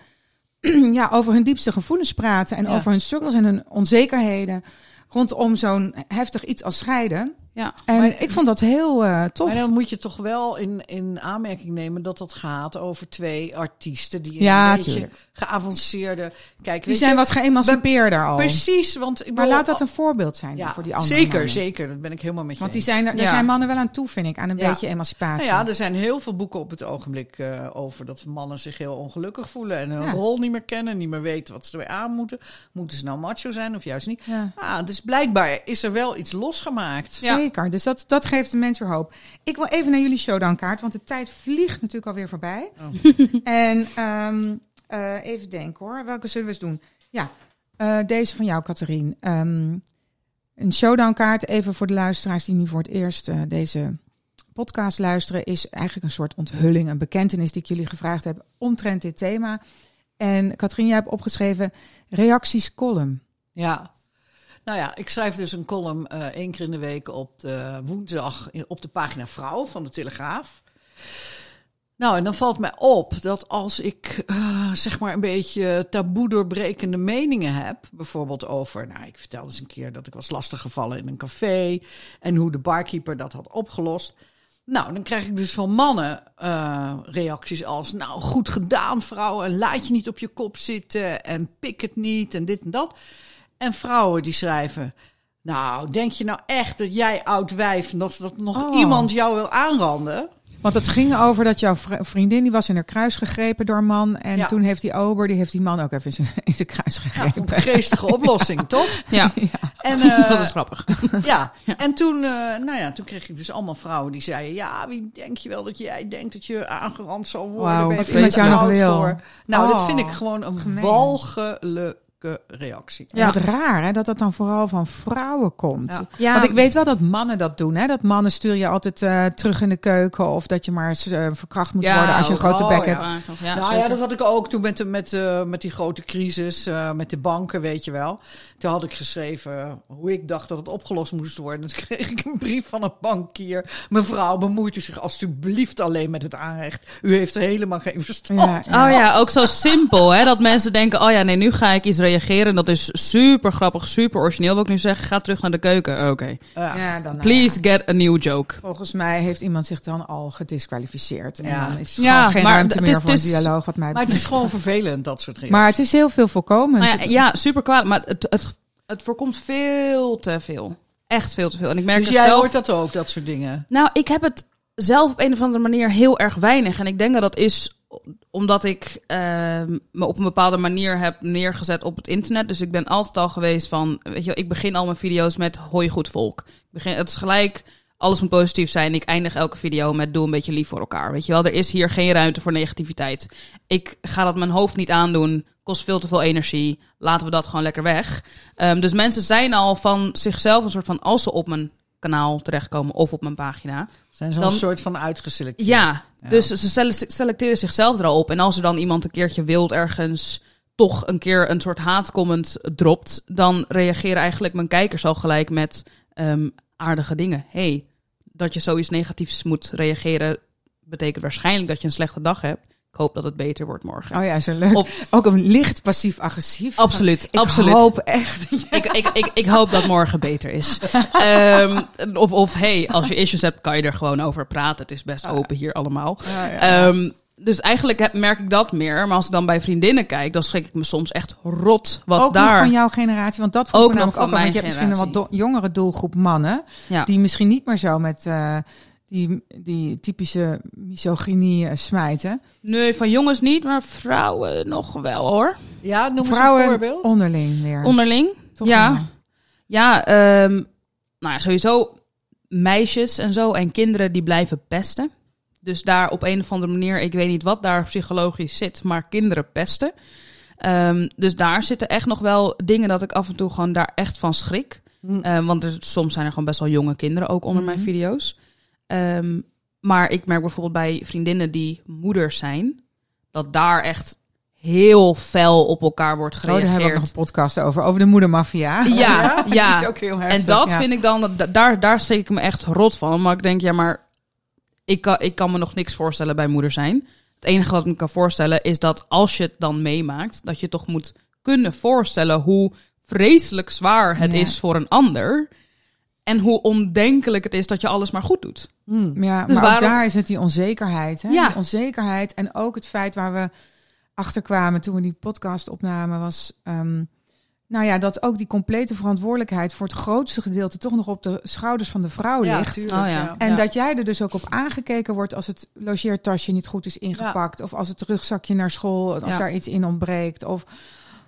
<clears throat> ja, over hun diepste gevoelens praten en Ja. over hun struggles en hun onzekerheden rondom zo'n heftig iets als scheiden. Ja. En Maar- ik vond dat heel eh, tof. Maar dan moet je toch wel in, in aanmerking nemen dat dat gaat over twee artiesten die Ja, een beetje tuurlijk. geavanceerde. Kijk, Die zijn je, wat geëmancipeerder al. Precies, want ik Maar bedoel, laat dat een voorbeeld zijn ja, voor die andere zeker, mannen. zeker. Dat ben ik helemaal met je Want die zijn er, daar Ja. zijn mannen wel aan toe, vind ik, aan een Ja. beetje emancipatie. Nou ja, er zijn heel veel boeken op het ogenblik eh, over dat mannen zich heel ongelukkig voelen en hun Ja. rol niet meer kennen, niet meer weten wat ze ermee aan moeten. Moeten ze nou macho zijn of juist niet? Ja. Ah, dus blijkbaar is er wel iets losgemaakt. Ja. Dus dat, dat geeft de mensen weer hoop. Ik wil even naar jullie showdown kaart, want de tijd vliegt natuurlijk alweer voorbij. <laughs> en ehm, eh, even denken hoor, welke zullen we eens doen? Ja, eh, deze van jou, Catherine. Ehm, een showdown kaart, even voor de luisteraars die nu voor het eerst eh, deze podcast luisteren, is eigenlijk een soort onthulling, een bekentenis die ik jullie gevraagd heb omtrent dit thema. En Katrien, jij hebt opgeschreven reacties column. Ja. Nou ja, ik schrijf dus een column eh één keer in de week op de woensdag op de pagina Vrouw van de Telegraaf. Nou, en dan valt mij op dat als ik eh, zeg maar een beetje taboe doorbrekende meningen heb, bijvoorbeeld over, nou, ik vertelde eens een keer dat ik was lastiggevallen in een café en hoe de barkeeper dat had opgelost. Nou, dan krijg ik dus van mannen eh, reacties als, nou, goed gedaan vrouw, en laat je niet op je kop zitten en pik het niet en dit en dat. En vrouwen die schrijven, nou, denk je nou echt dat jij oud wijf nog, dat nog Oh. iemand jou wil aanranden? Want het ging over dat jouw vri- vriendin, die was in haar kruis gegrepen door een man. En Ja. toen heeft die ober, die heeft die man ook even in zijn, in zijn kruis Ja, gegrepen. ik een geestige oplossing, <laughs> toch? Ja, En, <laughs> eh, dat is grappig. ja. en toen, eh, nou ja, toen kreeg ik dus allemaal vrouwen die zeiden: Ja, wie denk je wel dat jij denkt dat je aangerand zal worden? Wauw, wat iemand jou te nog oud wil. voor? Nou, dat Oh, vind ik gewoon een gemeen. walgelijke reactie. Ja. Wat raar hè, dat dat dan vooral van vrouwen komt. Ja. Ja, Want ik weet wel dat mannen dat doen. Hè? Dat mannen stuur je altijd eh, terug in de keuken. Of dat je maar eens eh, verkracht moet Ja, worden als je een grote oh, bek hebt. Ja, nou ja, dat had ik ook toen met, de, met, eh, met die grote crisis, eh, met de banken, weet je wel. Toen had ik geschreven hoe ik dacht dat het opgelost moest worden. Toen <laughs> kreeg ik een brief van een bankier. Mevrouw, bemoeit u zich alstublieft alleen met het aanrecht. U heeft er helemaal geen verstand. Ja, ja. Oh ja, ook zo simpel, hè? Dat mensen denken, oh ja, nee, nu ga ik iets reageren. En dat is super grappig, super origineel. Wil ik nu zeggen, ga terug naar de keuken. Oké. Ja. Nou Please get a new joke. Volgens mij heeft iemand zich dan al gedisqualificeerd. En Ja. dan is er gewoon geen maar ruimte het meer is- voor een dialoog wat mij Maar het is gewoon vervelend, dat soort reacties. Maar het is heel veel voorkomend. Nou ja, ja, super kwaad. Maar het, het, het voorkomt veel te veel. Echt veel te veel. En ik merk dus het jij zelf... hoort dat ook, dat soort dingen. Nou, ik heb het zelf op een of andere manier heel erg weinig. En ik denk dat dat is omdat ik ehm, me op een bepaalde manier heb neergezet op het internet. Dus ik ben altijd al geweest van, weet je, ik begin al mijn video's met hoi goed volk. Ik begin, het is gelijk, alles moet positief zijn. Ik eindig elke video met doe een beetje lief voor elkaar. Weet je wel, er is hier geen ruimte voor negativiteit. Ik ga dat mijn hoofd niet aandoen. Kost veel te veel energie. Laten we dat gewoon lekker weg. Ehm, dus mensen zijn al van zichzelf een soort van, als ze op mijn kanaal terechtkomen of op mijn pagina. Zijn ze Dan- een soort van uitgeselecteerd? Ja, Dus ze sele- selecteren zichzelf er al op. En als er dan iemand een keertje wild ergens toch een keer een soort haatcomment dropt, dan reageren eigenlijk mijn kijkers al gelijk met ehm, aardige dingen. hey, dat je zoiets negatiefs moet reageren, betekent waarschijnlijk dat je een slechte dag hebt. Ik hoop dat het beter wordt morgen. Oh ja, zo leuk. Of- Ook een licht passief-agressief. Absoluut, Ik absoluut. hoop echt. Ik, ik, ik, ik hoop dat morgen beter is. <laughs> Ehm, of, of hey, als je issues hebt, kan je er gewoon over praten. Het is best open hier allemaal. Ja, ja. Ehm, dus eigenlijk merk ik dat meer. Maar als ik dan bij vriendinnen kijk, dan schrik ik me soms echt rot wat ook daar. nog van jouw generatie, want dat vroeg Ook nog namelijk van ook al. Want je mijn hebt misschien een wat jongere doelgroep mannen, die misschien niet meer zo met eh, die, die typische misogynie eh, smijten. Nee, van jongens niet, maar vrouwen nog wel hoor. Ja, noem eens een Vrouwen voorbeeld. onderling weer. Onderling. Toch ja. Ja, ehm, nou ja, sowieso meisjes en zo en kinderen die blijven pesten. Dus daar op een of andere manier, ik weet niet wat daar psychologisch zit, maar kinderen pesten. Ehm, dus daar zitten echt nog wel dingen dat ik af en toe gewoon daar echt van schrik. Hm. Ehm, want er, soms zijn er gewoon best wel jonge kinderen ook onder mijn Mhm. video's. Ehm, maar ik merk bijvoorbeeld bij vriendinnen die moeders zijn, dat daar echt heel fel op elkaar wordt Oh, daar gereageerd. hebben we ook nog een podcast over, over de moedermafia. Ja, <laughs> ja. Dat is ook heel heftig. En dat ja. vind ik dan, da- daar, daar schrik ik me echt rot van. Maar ik denk, ja, maar ik kan, ik kan me nog niks voorstellen bij moeder zijn. Het enige wat ik me kan voorstellen is dat als je het dan meemaakt, dat je toch moet kunnen voorstellen hoe vreselijk zwaar het Ja. is voor een ander. En hoe ondenkelijk het is dat je alles maar goed doet. Hm. Ja, Dus maar waarom- daar is het die onzekerheid. Hè? Ja. Die onzekerheid en ook het feit waar we achter kwamen toen we die podcast opnamen was... ehm, nou ja, dat ook die complete verantwoordelijkheid voor het grootste gedeelte toch nog op de schouders van de vrouw Ja, ligt. tuurlijk, Oh ja. En Ja. dat jij er dus ook op aangekeken wordt als het logeertasje niet goed is ingepakt. Of als het rugzakje naar school, als Ja. daar iets in ontbreekt. Of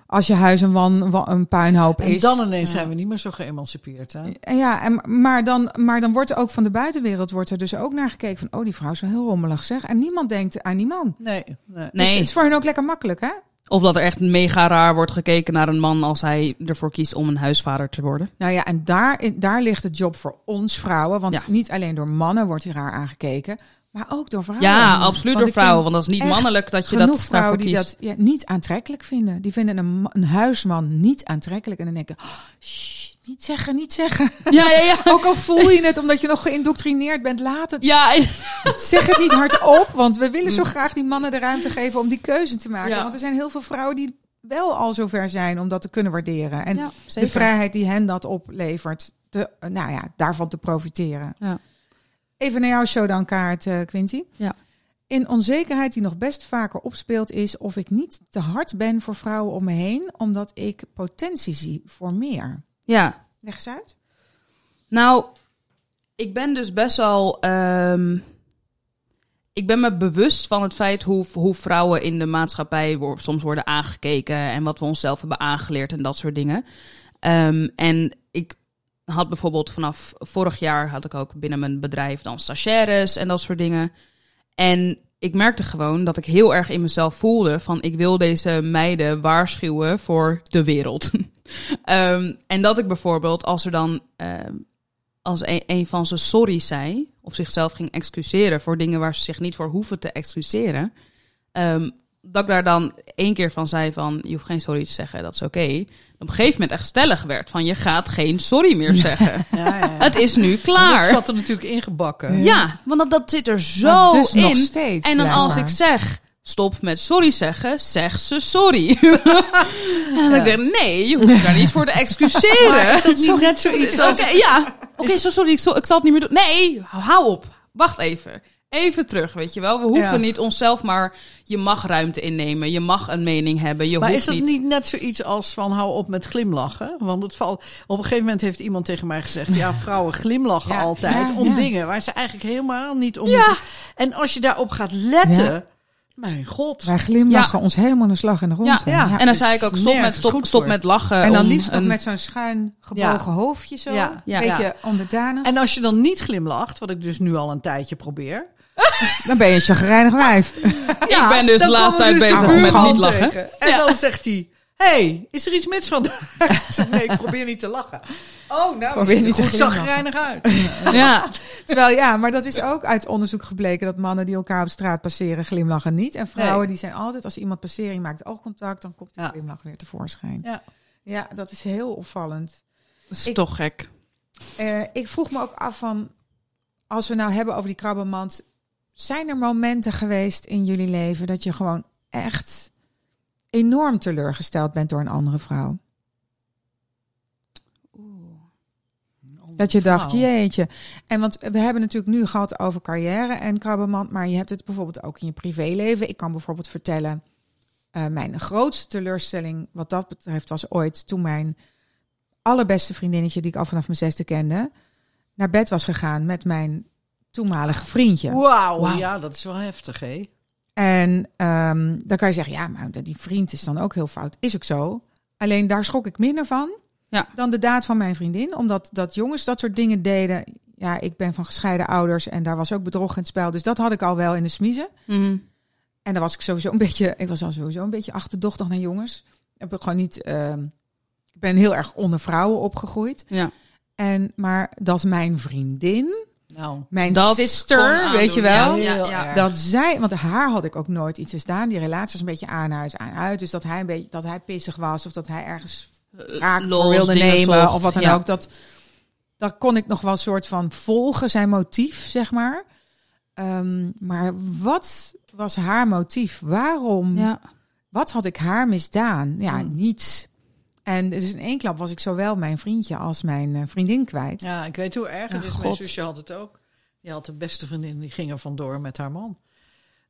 als je huis een, wan, wa- een puinhoop En is. dan ineens Ja. zijn we niet meer zo geëmancipeerd. Hè? En ja, en, maar, dan, maar dan wordt er ook van de buitenwereld wordt er dus ook naar gekeken van... oh, die vrouw is wel heel rommelig zeg. En niemand denkt aan die man. Nee, nee. Dus het is voor hen ook lekker makkelijk, hè? Of dat er echt mega raar wordt gekeken naar een man als hij ervoor kiest om een huisvader te worden. Nou ja, en daar, daar ligt het job voor ons vrouwen. Want Ja. niet alleen door mannen wordt hier raar aangekeken... maar ook door vrouwen. Ja, absoluut Want door vrouwen. Want dat is niet mannelijk dat je dat vrouwen die kiest. dat ja, niet aantrekkelijk vinden. Die vinden een, een huisman niet aantrekkelijk. En dan denken, oh, shh, niet zeggen, niet zeggen. Ja, ja, ja. <laughs> Ook al voel je het omdat je nog geïndoctrineerd bent, laat het. Ja, Zeg het niet hardop, want we willen zo graag die mannen de ruimte geven om die keuze te maken. Ja. Want er zijn heel veel vrouwen die wel al zover zijn om dat te kunnen waarderen. En ja, de vrijheid die hen dat oplevert, te, nou ja, daarvan te profiteren. Ja. Even naar jouw show dan, Kaart, eh, Quinty. Ja. In onzekerheid die nog best vaker opspeelt is of ik niet te hard ben voor vrouwen om me heen, omdat ik potentie zie voor meer. Ja, Leg eens uit. nou, ik ben dus best wel. ehm, ik ben me bewust van het feit hoe, hoe vrouwen in de maatschappij soms worden aangekeken en wat we onszelf hebben aangeleerd en dat soort dingen. Ehm, en had bijvoorbeeld vanaf vorig jaar had ik ook binnen mijn bedrijf dan stagiaires en dat soort dingen. En ik merkte gewoon dat ik heel erg in mezelf voelde van ik wil deze meiden waarschuwen voor de wereld. <laughs> Ehm, en dat ik bijvoorbeeld als er dan ehm, als een, een van ze sorry zei of zichzelf ging excuseren voor dingen waar ze zich niet voor hoeven te excuseren, ehm, dat ik daar dan één keer van zei van je hoeft geen sorry te zeggen, dat is oké. Op een gegeven moment echt stellig werd van je gaat geen sorry meer zeggen. <laughs> Ja, ja, ja. Het is nu klaar. Dat zat er natuurlijk ingebakken. Ja, want dat, dat zit er zo dus in. nog steeds. en dan als ik zeg, stop met sorry zeggen, zeg ze sorry. <laughs> en dan denk ik, nee, je hoeft daar niet voor te excuseren. <laughs> Maar is dat niet net zoiets Oké, als... ja. Oké, zo sorry, ik zal, ik zal het niet meer doen. Nee, hou op. Wacht even. Even terug, weet je wel. We hoeven Ja. niet onszelf, maar je mag ruimte innemen. Je mag een mening hebben. Je Maar hoeft is dat niet... niet net zoiets als van hou op met glimlachen? Want het valt, op een gegeven moment heeft iemand tegen mij gezegd... ja, <laughs> vrouwen glimlachen Ja, altijd ja, om ja. dingen waar ze eigenlijk helemaal niet om Ja. En als je daarop gaat letten... Ja. Mijn god. Wij glimlachen ons helemaal een slag in de rond. Ja. en dan zei ik ook, stop met, stop, stop met lachen. En dan om liefst nog een- met zo'n schuin gebogen Ja. hoofdje zo. Ja. Ja. Beetje Ja. onderdanig. En als je dan niet glimlacht, wat ik dus nu al een tijdje probeer. Dan ben je een chagrijnig wijf. ik ben dus de dan laatste komen tijd dus bezig de met niet lachen. tegen. En dan zegt hij, hey, is er iets mis vandaag? Ik <laughs> zeg, nee, ik probeer niet te lachen. Oh, nou, Probeer niet er goed zagrijnig uit. Ja, <laughs> Terwijl ja, maar dat is ook uit onderzoek gebleken dat mannen die elkaar op straat passeren glimlachen niet. En vrouwen Nee. die zijn altijd, als iemand passeert, je maakt oogcontact, dan komt die Ja. glimlach weer tevoorschijn. Ja. Ja, dat is heel opvallend. dat is Ik- toch gek. Eh, ik vroeg me ook af van, als we nou hebben over die krabbelmand, zijn er momenten geweest in jullie leven dat je gewoon echt enorm teleurgesteld bent door een andere vrouw? Dat je dacht, jeetje. En want we hebben natuurlijk nu gehad over carrière en krabbelmand, maar je hebt het bijvoorbeeld ook in je privéleven. Ik kan bijvoorbeeld vertellen, eh, mijn grootste teleurstelling wat dat betreft was ooit toen mijn allerbeste vriendinnetje, die ik al vanaf mijn zesde kende, naar bed was gegaan met mijn toenmalige vriendje. Wauw, Wauw. ja, dat is wel heftig, hè? En ehm, dan kan je zeggen, ja, maar die vriend is dan ook heel fout. Is ook zo. Alleen daar schrok ik minder van Ja. dan de daad van mijn vriendin. Omdat dat jongens dat soort dingen deden. Ja, ik ben van gescheiden ouders en daar was ook bedrog in het spel. Dus dat had ik al wel in de smiezen. Mhm. En dan was ik sowieso een beetje, ik was al sowieso een beetje achterdochtig naar jongens. Heb ik gewoon niet, ehm, ik ben heel erg onder vrouwen opgegroeid. Ja. En, maar dat mijn vriendin, Nou, mijn sister, weet je wel, Ja, Heel ja. erg. dat zij, want haar had ik ook nooit iets te staan. Die relatie was een beetje aan huis, aan uit. Dus dat hij een beetje, dat hij pissig was of dat hij ergens raak voor wilde nemen zocht. of wat dan Ja. ook. Dat, dat kon ik nog wel een soort van volgen, zijn motief, zeg maar. Ehm, maar wat was haar motief? Waarom? Ja. Wat had ik haar misdaan? Ja, Hmm. niets. En dus in één klap was ik zowel mijn vriendje als mijn eh, vriendin kwijt. ja, ik weet hoe erg het Ja, is. Mijn God. zusje had het ook. Die had de beste vriendin, die ging er vandoor met haar man.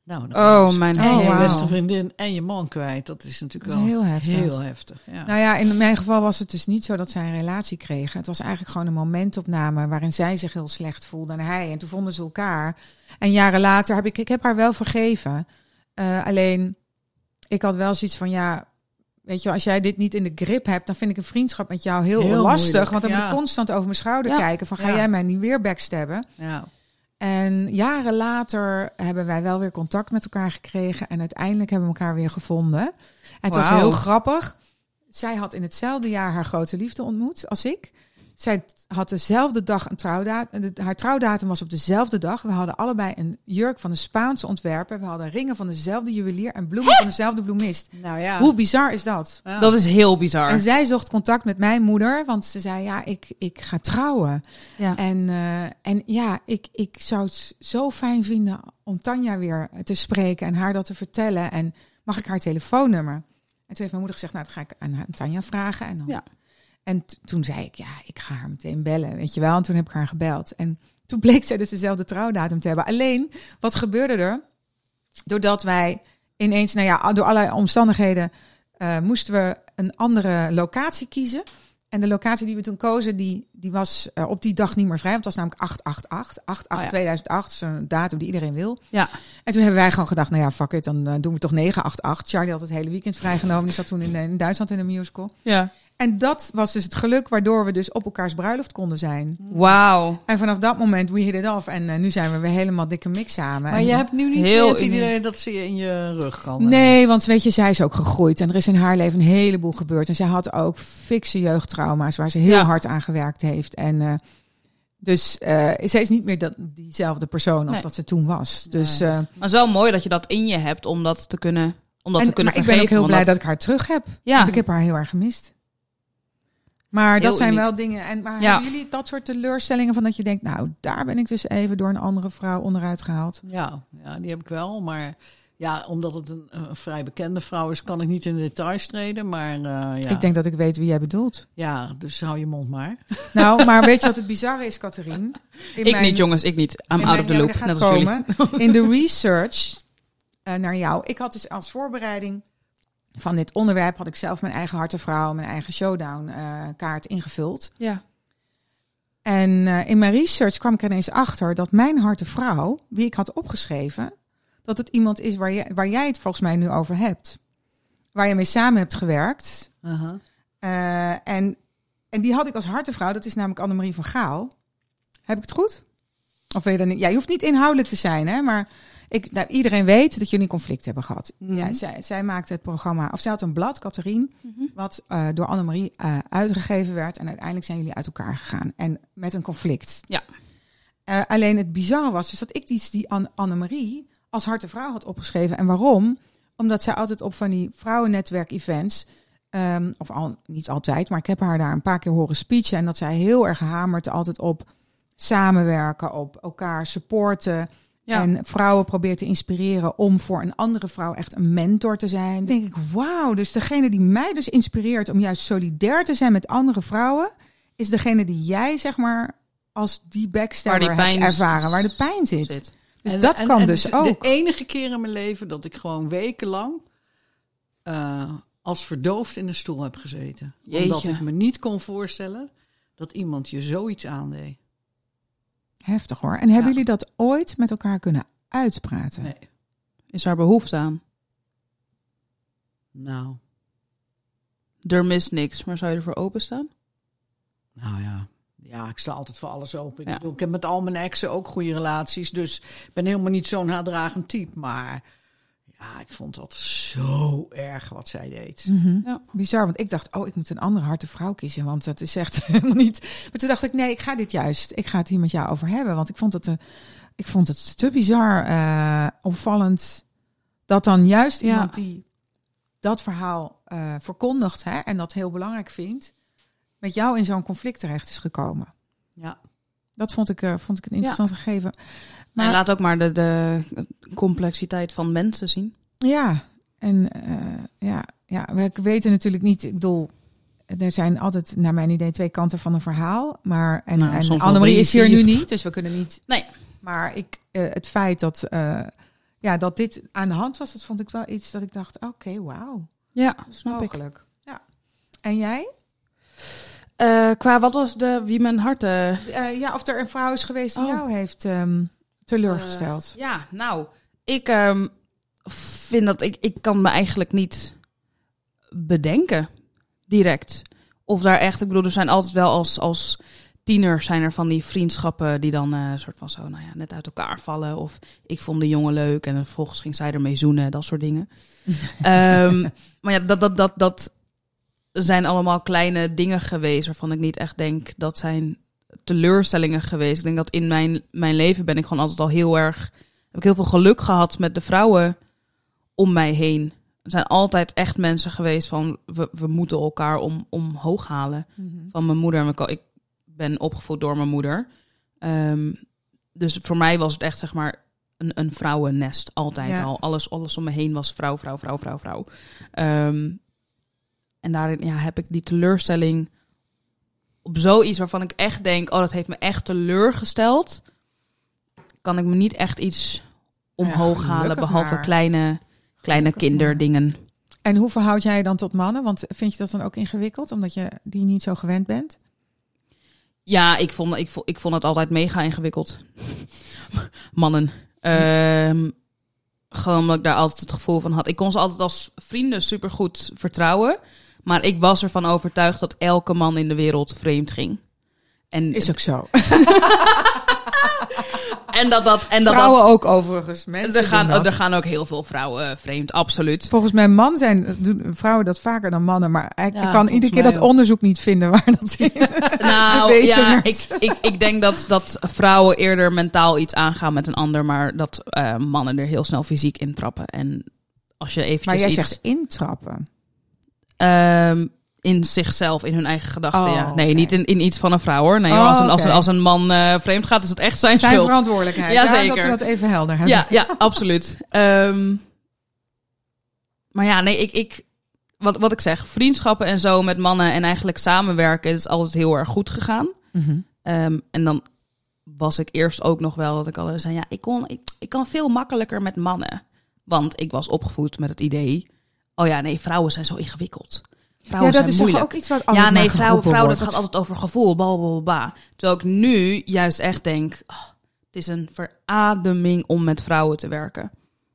Nou, Oh, mijn en hemel. je Oh, beste vriendin en je man kwijt. Dat is natuurlijk Dat is wel heel heftig. Heel heftig, ja. Nou ja, in mijn geval was het dus niet zo dat zij een relatie kregen. Het was eigenlijk gewoon een momentopname waarin zij zich heel slecht voelde en hij. En toen vonden ze elkaar. En jaren later heb ik, ik heb haar wel vergeven. Eh, alleen, ik had wel zoiets van, ja, weet je, als jij dit niet in de grip hebt, dan vind ik een vriendschap met jou heel, Heel lastig. moeilijk, Want dan moet ik constant over mijn schouder Ja. kijken van, ga Ja. jij mij niet weer backstabben? ja. En jaren later hebben wij wel weer contact met elkaar gekregen. En uiteindelijk hebben we elkaar weer gevonden. En het was heel grappig. Zij had in hetzelfde jaar haar grote liefde ontmoet als ik. Zij had dezelfde dag een trouwdatum. Haar trouwdatum was op dezelfde dag. We hadden allebei een jurk van een Spaanse ontwerper. We hadden ringen van dezelfde juwelier en bloemen van dezelfde bloemist. <laughs> Nou ja. Hoe bizar is dat? Ja. Dat is heel bizar. En zij zocht contact met mijn moeder, want ze zei: Ja, ik, ik ga trouwen. ja. En, eh, en ja, ik, ik zou het zo fijn vinden om Tanja weer te spreken en haar dat te vertellen. En mag ik haar telefoonnummer? En toen heeft mijn moeder gezegd, nou, dat ga ik aan, aan Tanja vragen. En, dan, Ja. En toen zei ik, ja, ik ga haar meteen bellen, weet je wel. En toen heb ik haar gebeld. En toen bleek zij dus dezelfde trouwdatum te hebben. Alleen, wat gebeurde er? Doordat wij ineens, nou ja, door allerlei omstandigheden, eh, moesten we een andere locatie kiezen. En de locatie die we toen kozen, die, die was eh, op die dag niet meer vrij. Want het was namelijk 888. 88 Oh ja. 2008, zo'n datum die iedereen wil. Ja. En toen hebben wij gewoon gedacht, nou ja, fuck it, dan eh, doen we toch 988. Charlie had het hele weekend vrijgenomen. Die zat toen in, in Duitsland in een musical. ja. En dat was dus het geluk waardoor we dus op elkaars bruiloft konden zijn. Wauw. En vanaf dat moment, we hit it off. En eh, nu zijn we weer helemaal dikke mix samen. Maar En- je hebt nu niet Heel het idee dat ze je in je rug kan. Nee, want weet je, zij is ook gegroeid. En er is in haar leven een heleboel gebeurd. En zij had ook fikse jeugdtrauma's waar ze heel Ja. hard aan gewerkt heeft. En eh, dus eh, zij is niet meer dat, diezelfde persoon als Nee. dat ze toen was. Dus, Nee. eh, Maar het is wel mooi dat je dat in je hebt om dat te kunnen, om dat en, te kunnen maar ik ben ook heel blij dat ik haar terug heb. Ja. Want ik heb haar heel erg gemist. Maar Heel dat zijn uniek. wel dingen. En, maar Ja. hebben jullie dat soort teleurstellingen van dat je denkt, nou, daar ben ik dus even door een andere vrouw onderuit gehaald? Ja, ja, die heb ik wel. Maar ja, omdat het een, een vrij bekende vrouw is, kan ik niet in de details treden. Maar eh, ja. Ik denk dat ik weet wie jij bedoelt. ja, dus hou je mond maar. Nou, <laughs> maar weet je wat het bizarre is, Catherine? In Ik mijn- niet, jongens, ik niet. I'm out of the loop, net als jullie. komen. <laughs> In de research eh, naar jou. Ik had dus als voorbereiding van dit onderwerp... had ik zelf mijn eigen hartenvrouw, mijn eigen showdown eh, kaart ingevuld. Ja. En eh, in mijn research kwam ik ineens achter dat mijn hartenvrouw, wie ik had opgeschreven... dat het iemand is waar, je, waar jij het volgens mij nu over hebt. Waar je mee samen hebt gewerkt. Aha. Eh, en, en die had ik als hartevrouw. Dat is namelijk Annemarie van Gaal. Heb ik het goed? Of weet je dan niet? Ja, je hoeft niet inhoudelijk te zijn, hè? Maar ik, nou, iedereen weet dat jullie een conflict hebben gehad. Mhm. Ja, zij, zij maakte het programma, of zij had een blad, Catherine, Mhm. wat eh, door Annemarie eh uitgegeven werd. En uiteindelijk zijn jullie uit elkaar gegaan. En met een conflict. Ja. Eh, alleen het bizarre was dus dat ik die, die Anne- Annemarie als hartevrouw had opgeschreven. En waarom? Omdat zij altijd op van die vrouwennetwerk-events... ehm, of al, niet altijd, maar ik heb haar daar een paar keer horen speechen. En dat zij heel erg gehamerd altijd op samenwerken, op elkaar supporten. Ja. En vrouwen probeert te inspireren om voor een andere vrouw echt een mentor te zijn. Dan denk ik, wauw, dus degene die mij dus inspireert om juist solidair te zijn met andere vrouwen, is degene die jij zeg maar als die backstabber Waar die pijn hebt ervaren, waar de pijn zit. Zit. Dus En- dat en- kan en dus het ook. is De enige keer in mijn leven dat ik gewoon wekenlang eh, als verdoofd in een stoel heb gezeten. Omdat ik me niet kon voorstellen dat iemand je zoiets aandeed. Heftig hoor. En hebben Ja. jullie dat ooit met elkaar kunnen uitpraten? Nee. Is daar behoefte aan? Nou, Er mist niks, maar zou je ervoor openstaan? nou ja. Ja, ik sta altijd voor alles open. Ik, Ja. bedoel, ik heb met al mijn exen ook goede relaties. Dus ik ben helemaal niet zo'n haatdragend type. Maar ja, ik vond dat zo erg wat zij deed. Mhm. Ja. Bizar, want ik dacht, oh, ik moet een andere harte vrouw kiezen, want dat is echt <laughs> helemaal niet. Maar toen dacht ik, nee, ik ga dit juist, ik ga het hier met jou over hebben, want ik vond het, te, ik vond het te bizar, eh, opvallend dat dan juist Ja. iemand die dat verhaal eh, verkondigt hè, en dat heel belangrijk vindt, met jou in zo'n conflict terecht is gekomen. Ja. Dat vond ik, eh, vond ik een interessant gegeven. Maar Maar laat ook maar de, de complexiteit van mensen zien. Ja, en eh, ja, ja, we weten natuurlijk niet. Ik bedoel, er zijn altijd, naar mijn idee, twee kanten van een verhaal. Maar en, Nou, en Annemarie is hier nu niet, dus we kunnen niet. Nee. Maar ik, eh, het feit dat, eh, ja, dat dit aan de hand was, dat vond ik wel iets dat ik dacht: oké, wauw, Ja, snap ik. mogelijk. Ja. En jij? Qua wat was de wie mijn hart... ja, of er een vrouw is geweest die Oh. jou heeft ehm, teleurgesteld. Ja, nou, ik ehm, vind dat ik, ik kan me eigenlijk niet bedenken direct. Of daar echt, ik bedoel, er zijn altijd wel als, als tieners zijn er van die vriendschappen die dan eh soort van zo, nou ja, net uit elkaar vallen. Of ik vond de jongen leuk en vervolgens ging zij ermee zoenen, dat soort dingen. <laughs> Ehm, maar ja, dat, dat, dat, dat zijn allemaal kleine dingen geweest waarvan ik niet echt denk dat zijn teleurstellingen geweest. Ik denk dat in mijn, mijn leven ben ik gewoon altijd al heel erg. Heb ik heel veel geluk gehad met de vrouwen om mij heen. Er zijn altijd echt mensen geweest van we, we moeten elkaar om, omhoog halen. Mhm. Van mijn moeder. mijn Ik ben opgevoed door mijn moeder. Ehm, dus voor mij was het echt zeg maar een, een vrouwennest. Altijd Ja. al. Alles, alles om me heen was vrouw, vrouw, vrouw, vrouw, vrouw. Ehm, en daarin ja, heb ik die teleurstelling op zoiets waarvan ik echt denk, oh, dat heeft me echt teleurgesteld. Kan ik me niet echt iets omhoog halen, behalve maar. kleine, kleine Gelukkig kinderdingen. En hoe verhoud jij je dan tot mannen? Want vind je dat dan ook ingewikkeld, omdat je die niet zo gewend bent? Ja, ik vond, ik, vond, ik vond het altijd mega ingewikkeld. <laughs> Mannen. Ehm, gewoon omdat ik daar altijd het gevoel van had. Ik kon ze altijd als vrienden supergoed vertrouwen. Maar ik was ervan overtuigd dat elke man in de wereld vreemd ging. En, Is ook zo. <laughs> en dat dat. En dat, Vrouwen dat ook overigens. Mensen er, gaan, er gaan ook heel veel vrouwen vreemd, absoluut. Volgens mijn man zijn doen vrouwen dat vaker dan mannen, maar ik, Ja, kan iedere keer dat ook. onderzoek niet vinden waar dat in. <laughs> <laughs> Nou ja, ik, ik, ik denk dat, dat vrouwen eerder mentaal iets aangaan met een ander, maar dat eh, mannen er heel snel fysiek in trappen. En als je eventjes Maar jij iets zegt intrappen. Ehm, in zichzelf, in hun eigen gedachten, Oh, ja. Nee, niet in, in iets van een vrouw hoor. Nee, Oh, als, een, als, een, als een man eh, vreemd gaat, is het echt zijn, Zijn schuld. verantwoordelijkheid. Ja, Dat zeker. we dat even helder hebben. Ja, ja, absoluut. Ehm, maar ja, nee, ik, ik, wat, wat ik zeg, vriendschappen en zo met mannen en eigenlijk samenwerken is altijd heel erg goed gegaan. Mhm. Ehm, en dan was ik eerst ook nog wel dat ik al zei, ja, ik, kon, ik, ik kan veel makkelijker met mannen. Want ik was opgevoed met het idee, oh ja, nee, vrouwen zijn zo ingewikkeld. Ja, Vrouwen dat zijn is moeilijk. ook iets wat Ja, nee, vrouwen, vrouwen dat gaat altijd over gevoel, bla, bla, bla, bla. Terwijl ik nu juist echt denk, oh, het is een verademing om met vrouwen te werken.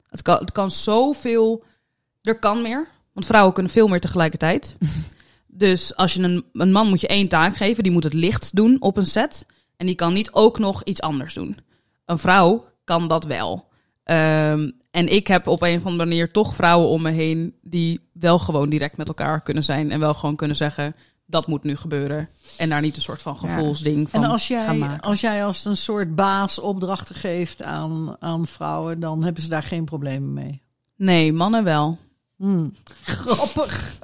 Het kan, het kan zoveel. Er kan meer. Want vrouwen kunnen veel meer tegelijkertijd. <laughs> dus als je een, een man moet je één taak geven. Die moet het licht doen op een set. En die kan niet ook nog iets anders doen. Een vrouw kan dat wel. Ehm, en ik heb op een of andere manier toch vrouwen om me heen die wel gewoon direct met elkaar kunnen zijn. En wel gewoon kunnen zeggen, dat moet nu gebeuren. En daar niet een soort van gevoelsding van En als gaan jij, maken. als jij als een soort baas opdrachten geeft aan, aan vrouwen, dan hebben ze daar geen problemen mee. Nee, mannen wel. Hmm. Grappig.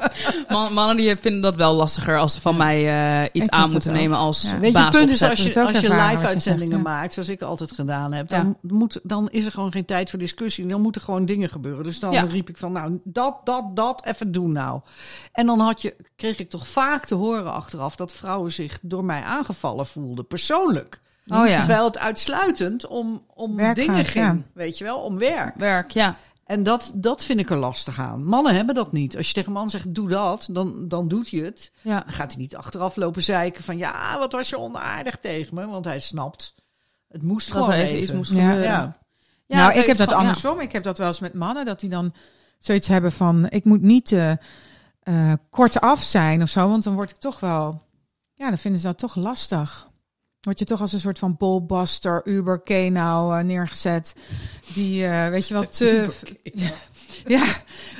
Man- mannen die vinden dat wel lastiger als ze van mij eh, iets Ik aan moet moeten nemen als Ja. Weet je, het punt is als je, als je zegt, ja. maakt, zoals ik altijd gedaan heb, Ja. dan, moet, dan is er gewoon geen tijd voor discussie. Dan moeten gewoon dingen gebeuren. Dus dan Ja. riep ik van, nou, dat, dat, dat, even doen nou. En dan had je, kreeg ik toch vaak te horen achteraf dat vrouwen zich door mij aangevallen voelden, persoonlijk. Oh ja. Terwijl het uitsluitend om, om Werk dingen gaat, ging, ja. weet je wel, om werk. Werk, ja. En dat, dat vind ik er lastig aan. Mannen hebben dat niet. Als je tegen een man zegt, doe dat, dan, dan doet hij het. ja. Dan gaat hij niet achteraf lopen zeiken van... ja, wat was je onaardig tegen me? Want hij snapt, het moest Dat gewoon er even. even iets moest Ja. gebeuren. Ja. Ja, nou, ik heb dat van- ja. andersom. Ik heb dat wel eens met mannen, dat die dan zoiets hebben van... ik moet niet eh eh, kort af zijn of zo, want dan word ik toch wel... Ja, dan vinden ze dat toch lastig. Word je toch als een soort van bolbuster, Uber, nou eh, neergezet. Die, eh, weet je wel, te... <laughs> ja,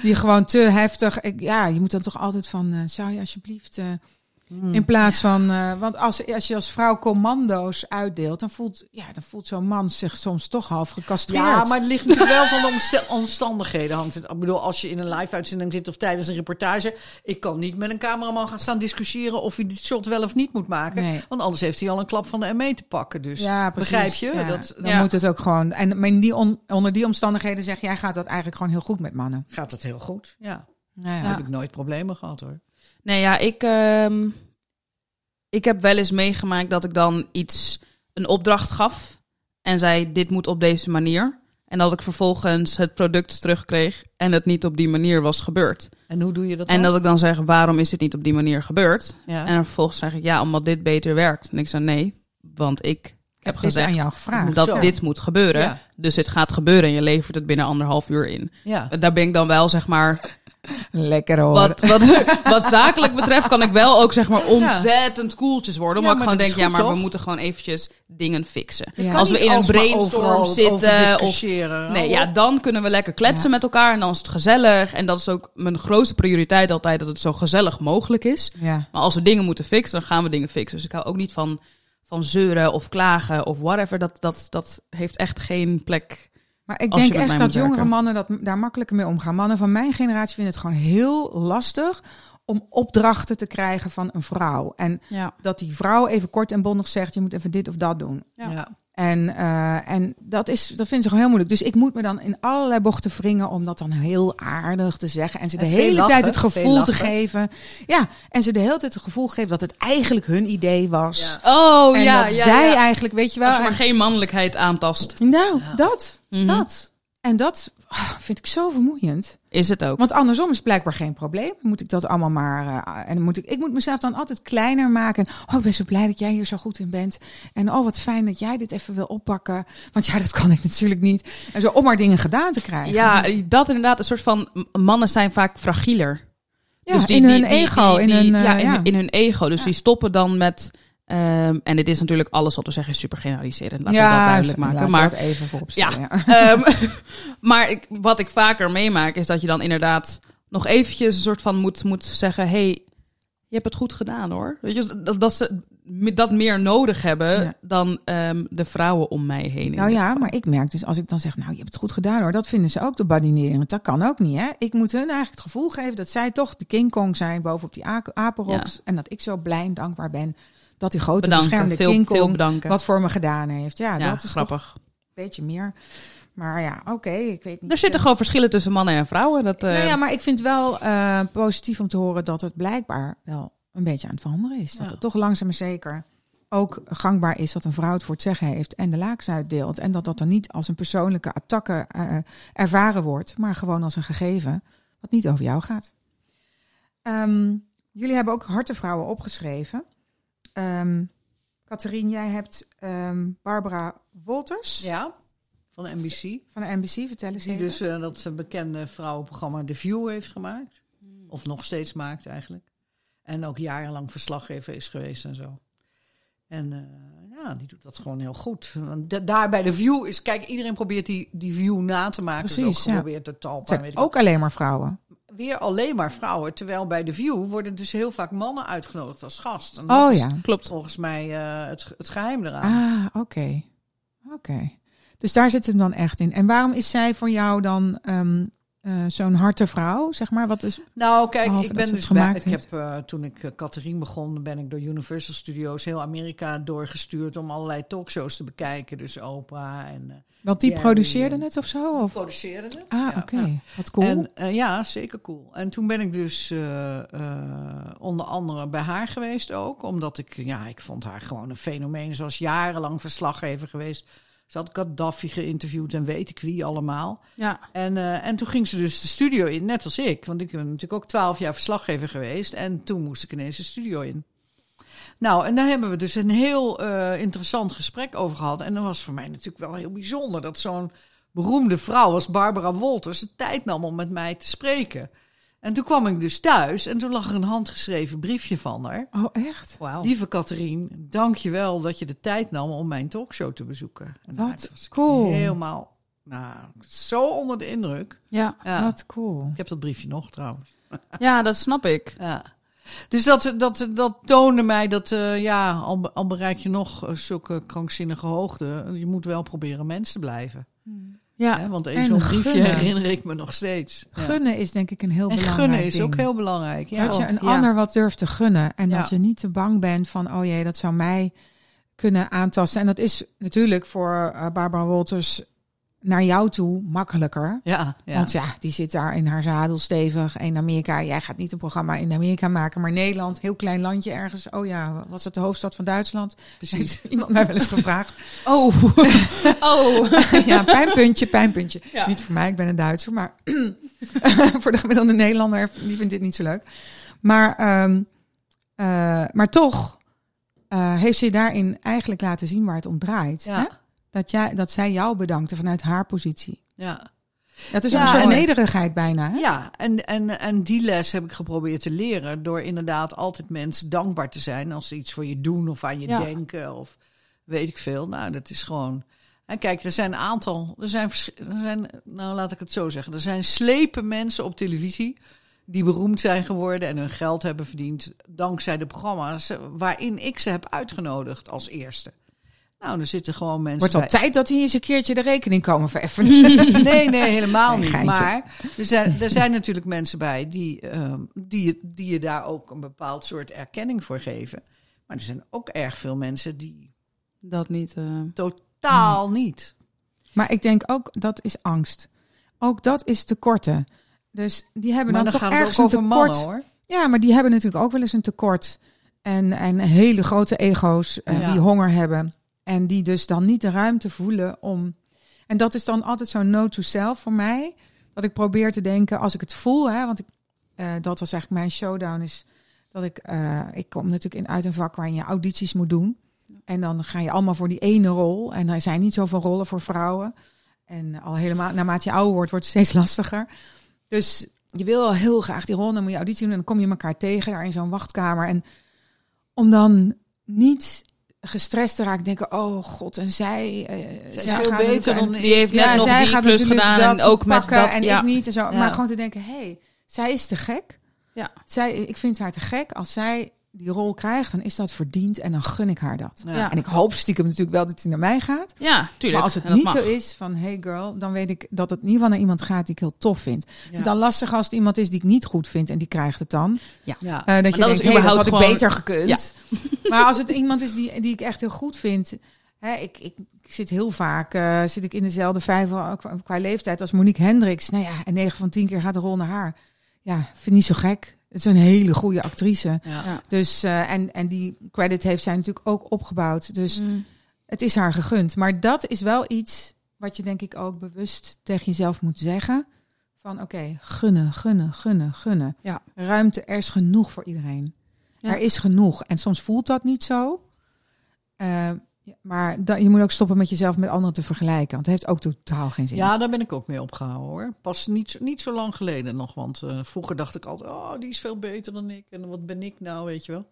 die gewoon te heftig... Ik, ja, je moet dan toch altijd van... eh, zou je alsjeblieft... Hmm. in plaats van, eh, want als, als je als vrouw commando's uitdeelt, dan voelt, ja, dan voelt zo'n man zich soms toch half gecastreerd. Ja, maar het ligt natuurlijk wel van de omstandigheden. Hangt het. Ik bedoel, als je in een live-uitzending zit of tijdens een reportage... ik kan niet met een cameraman gaan staan discussiëren... of hij dit shot wel of niet moet maken. Nee. Want anders heeft hij al een klap van de ME te pakken. Dus ja, precies. begrijp je? Ja, Dat dan Ja. moet het ook gewoon. En in die on- onder die omstandigheden zeg jij gaat dat eigenlijk gewoon heel goed met mannen. gaat het heel goed. Ja, Nou ja. Ja. heb ik nooit problemen gehad hoor. Nee, ja, ik, ehm, ik heb wel eens meegemaakt dat ik dan iets, een opdracht gaf en zei: Dit moet op deze manier. En dat ik vervolgens het product terugkreeg en het niet op die manier was gebeurd. En hoe doe je dat En dan? dat ik dan zeg: Waarom is het niet op die manier gebeurd? ja. En vervolgens zeg ik: Ja, omdat dit beter werkt. En ik zei: Nee, want ik heb gezegd aan jou gevraagd. dat Zo. dit moet gebeuren. Ja. Dus het gaat gebeuren en je levert het binnen anderhalf uur in. ja. Daar ben ik dan wel, zeg maar, Lekker hoor. wat, wat, <laughs> wat zakelijk betreft kan ik wel ook zeg maar ontzettend koeltjes worden. Omdat maar ik gewoon denk, ja, maar we moeten gewoon eventjes dingen fixen. Ja. Als we in een brainstorm overal zitten of. Nee, Oh, ja, dan kunnen we lekker kletsen Ja. met elkaar en dan is het gezellig. En dat is ook mijn grootste prioriteit altijd, dat het zo gezellig mogelijk is. Ja. Maar als we dingen moeten fixen, dan gaan we dingen fixen. Dus ik hou ook niet van, van zeuren of klagen of whatever. Dat, dat, dat heeft echt geen plek. Maar ik denk echt dat jongere werken. mannen dat, daar makkelijker mee omgaan. Mannen van mijn generatie vinden het gewoon heel lastig om opdrachten te krijgen van een vrouw. En Ja. dat die vrouw even kort en bondig zegt, je moet even dit of dat doen. Ja. Ja. En, eh, en dat, is, dat vinden ze gewoon heel moeilijk. Dus ik moet me dan in allerlei bochten wringen om dat dan heel aardig te zeggen. En ze de En hele lachen, tijd het gevoel te geven. Ja, en ze de hele tijd het gevoel geven dat het eigenlijk hun idee was. Ja. Oh en ja, dat ja, zij ja. eigenlijk, weet je wel. Als je maar en- geen mannelijkheid aantast. nou, Ja. dat, Mhm. dat. En dat ah, vind ik zo vermoeiend. Is het ook. Want andersom is het blijkbaar geen probleem. Moet ik dat allemaal maar. eh, en dan moet ik, ik moet mezelf dan altijd kleiner maken. Oh, ik ben zo blij dat jij hier zo goed in bent. En oh, wat fijn dat jij dit even wil oppakken. Want ja, dat kan ik natuurlijk niet. En zo om maar dingen gedaan te krijgen. Ja, dat inderdaad. Een soort van mannen zijn vaak fragieler. Ja, dus die, in hun die- ego. in hun, eh, ja, in, ja. in hun ego. Dus Ja. die stoppen dan met. Ehm, en dit is natuurlijk alles wat we zeggen is super generaliserend. Laten we dat duidelijk maken. Maar, even vooropstellen. Ja. <laughs> ehm, maar ik, wat ik vaker meemaak is dat je dan inderdaad nog eventjes een soort van moet, moet zeggen: hey, je hebt het goed gedaan hoor. Weet je, dat, dat ze dat meer nodig hebben Ja. dan ehm, de vrouwen om mij heen. Nou ja, maar ik merk dus als ik dan zeg, nou je hebt het goed gedaan hoor, dat vinden ze ook de badinerend. Dat kan ook niet hè. Ik moet hun eigenlijk het gevoel geven dat zij toch de King Kong zijn bovenop die a- apenroks. En dat ik zo blij en dankbaar ben dat die grote bedanken. beschermde Veel, King veel Kong wat voor me gedaan heeft. Ja, ja, dat is grappig. toch een beetje meer. Maar ja, oké, ik weet niet. Er zitten eh, gewoon verschillen tussen mannen en vrouwen. Dat, eh, Nou ja, maar ik vind wel eh, positief om te horen dat het blijkbaar wel een beetje aan het veranderen is. Dat Ja. het toch langzaam maar zeker ook gangbaar is dat een vrouw het voor het zeggen heeft en de laaks uitdeelt. En dat dat dan niet als een persoonlijke attaque eh, ervaren wordt, maar gewoon als een gegeven wat niet over jou gaat. Ehm, jullie hebben ook hartenvrouwen opgeschreven. Ehm Catherine, jij hebt ehm, Barbara Wolters. Ja, van NBC. Van de NBC, vertel eens Die even. dus eh, dat bekende vrouwenprogramma The View heeft gemaakt. Of nog steeds maakt eigenlijk. En ook jarenlang verslaggever is geweest en zo. En eh, ja, die doet dat gewoon heel goed. Want da- daar bij The View is... Kijk, iedereen probeert die, die View na te maken. Precies, dus ja. ook geprobeerd de weet ik ook alleen maar vrouwen. Weer alleen maar vrouwen. Terwijl bij The View worden dus heel vaak mannen uitgenodigd als gast. En dat Oh is ja. Klopt. volgens mij eh, het, het geheim eraan. Ah, oké. Oké. Dus daar zit hem dan echt in. En waarom is zij voor jou dan ehm, eh, zo'n harte vrouw, zeg maar? Wat is... Nou, kijk, ik ben het dus bij, gemaakt ik heb eh, toen ik Catherine begon, ben ik door Universal Studios heel Amerika doorgestuurd om allerlei talkshows te bekijken. Dus Oprah en Want die Ja, produceerde die, het of zo? Of? produceerde het. Ah, Ja, oké. ja. Wat cool. En uh, ja, zeker cool. En toen ben ik dus uh, onder andere bij haar geweest ook, omdat ik, ja, ik vond haar gewoon een fenomeen. Ze was jarenlang verslaggever geweest. Ze had Gaddafi geïnterviewd en weet ik wie allemaal. Ja. En, en toen ging ze dus de studio in, net als ik. Want ik ben natuurlijk ook twaalf jaar verslaggever geweest. En toen moest ik ineens de studio in. Nou, en daar hebben we dus een heel uh, interessant gesprek over gehad. En dat was voor mij natuurlijk wel heel bijzonder. Dat zo'n beroemde vrouw als Barbara Wolters de tijd nam om met mij te spreken. En toen kwam ik dus thuis en toen lag er een handgeschreven briefje van haar. Oh, echt? Wauw. Lieve Catherine, dank je wel dat je de tijd nam om mijn talkshow te bezoeken. En Wat nou, was ik cool. Helemaal, nou, zo onder de indruk. Ja. Ja. Wat cool. Ik heb dat briefje nog trouwens. ja, dat snap ik. Ja. Dus dat, dat, dat toonde mij dat, uh, ja, al, al bereik je nog uh, zulke krankzinnige hoogten, je moet wel proberen mens te blijven. Ja. Want En zo'n briefje herinner ik me nog steeds. Ja. Gunnen is denk ik een heel En belangrijk gunnen is ding. ook heel belangrijk. Ja. dat je een ja. ander wat durft te gunnen. En dat je niet te bang bent van, oh jee, dat zou mij kunnen aantasten. En dat is natuurlijk voor uh, Barbara Wolters naar jou toe makkelijker. Ja, ja. Want ja, die zit daar in haar zadel stevig. In Amerika, jij gaat niet een programma in Amerika maken, maar Nederland, heel klein landje ergens. Oh ja, was het de hoofdstad van Duitsland? precies. Iemand mij wel eens gevraagd. <laughs> Oh. <laughs> oh. <laughs> ja, pijnpuntje, pijnpuntje. Ja. Niet voor mij, ik ben een Duitser, maar <clears throat> <clears throat> voor de gemiddelde Nederlander, die vindt dit niet zo leuk. Maar, um, uh, maar toch uh, heeft ze daarin eigenlijk laten zien waar het om draait. Ja. Hè? Dat, jij, dat zij jou bedankte vanuit haar positie. Ja. Dat is Ja, een soort en- nederigheid bijna. Hè? Ja, en, en, en die les heb ik geprobeerd te leren door inderdaad altijd mensen dankbaar te zijn als ze iets voor je doen of aan je Ja. denken of weet ik veel. Nou, dat is gewoon. En kijk, er zijn een aantal, er zijn, er zijn, nou laat ik het zo zeggen, er zijn slepen mensen op televisie die beroemd zijn geworden en hun geld hebben verdiend dankzij de programma's waarin ik ze heb uitgenodigd als eerste. Nou, er zitten gewoon mensen Wordt wel bij. tijd dat hij eens een keertje de rekening komen vereffenen. <laughs> Nee, nee, helemaal Nee, niet. geintje. Maar er zijn, er zijn natuurlijk mensen bij die, ehm, die, je- die je daar ook een bepaald soort erkenning voor geven. Maar er zijn ook erg veel mensen die Dat niet. eh. totaal Hmm. niet. Maar ik denk ook, dat is angst. Ook dat is tekorten. Dus die hebben Maar dan, dan toch ergens ook een tekort. mannen hoor. Ja, maar die hebben natuurlijk ook wel eens een tekort. En, en hele grote ego's eh, Ja. die honger hebben. En die dus dan niet de ruimte voelen om... En dat is dan altijd zo'n no to self voor mij. Dat ik probeer te denken, als ik het voel... Hè, want ik, eh, dat was eigenlijk mijn showdown. Is dat ik... eh, ik kom natuurlijk in, uit een vak waarin je audities moet doen. En dan ga je allemaal voor die ene rol. En er zijn niet zoveel rollen voor vrouwen. En al helemaal, naarmate je ouder wordt, wordt het steeds <laughs> lastiger. Dus je wil wel heel graag die rol, dan moet je auditie doen en dan kom je elkaar tegen daar in zo'n wachtkamer. En om dan niet gestrest raken, denken, oh god, en zij, zij veel beter dan Die heeft net nog zij die gaat klus gedaan en ook met dat. en ja. ik niet en zo. Ja. Maar gewoon te denken, hé, hey, zij is te gek. Ja. Zij, ik vind haar te gek. Als zij die rol krijgt, dan is dat verdiend en dan gun ik haar dat. Ja. En ik hoop stiekem natuurlijk wel dat hij naar mij gaat. Ja, tuurlijk. Maar als het niet mag. zo is van hey girl, dan weet ik dat het in ieder geval naar iemand gaat die ik heel tof vind. Dan lastig als het iemand is die ik niet goed vind en die krijgt het dan. Ja. Eh, dat je dat denkt, hey, dat had ik beter gekund. <laughs> maar als het iemand is die, die ik echt heel goed vind. Hè, ik, ik, ik zit heel vaak eh, zit ik in dezelfde vijver qua, qua leeftijd als Monique Hendricks. Nou ja, en 9 van 10 keer gaat de rol naar haar. Ja, vind ik niet zo gek. Het is een hele goede actrice. Ja. Dus, eh, en, en die credit heeft zij natuurlijk ook opgebouwd. Dus Mm. het is haar gegund. Maar dat is wel iets wat je denk ik ook bewust tegen jezelf moet zeggen. Van oké, gunnen, gunnen, gunnen, gunnen. Ja. Ruimte, er is genoeg voor iedereen. Ja. Er is genoeg. En soms voelt dat niet zo. Eh, Ja, maar da- je moet ook stoppen met jezelf met anderen te vergelijken. Want het heeft ook totaal geen zin. Ja, daar ben ik ook mee opgehouden hoor. Pas niet, zo- niet zo lang geleden nog. Want eh, vroeger dacht ik altijd, oh, die is veel beter dan ik. En wat ben ik nou, weet je wel.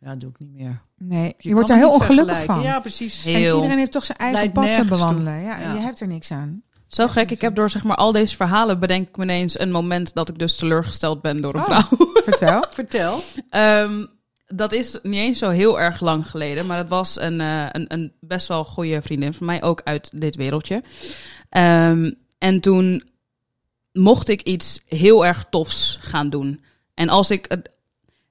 Ja, dat doe ik niet meer. nee, je, wordt er me heel ongelukkig van. Ja, precies. En iedereen heeft toch zijn eigen Leidt pad te bewandelen. Ja, Ja. Je hebt er niks aan. Zo gek. Ik heb door zeg maar al deze verhalen bedenk ik me ineens een moment dat ik dus teleurgesteld ben door een Oh. vrouw. Vertel. <laughs> Vertel. Ehm, dat is niet eens zo heel erg lang geleden, maar het was een, eh, een, een best wel goede vriendin van mij, ook uit dit wereldje. Ehm, en toen mocht ik iets heel erg tofs gaan doen. En als ik het.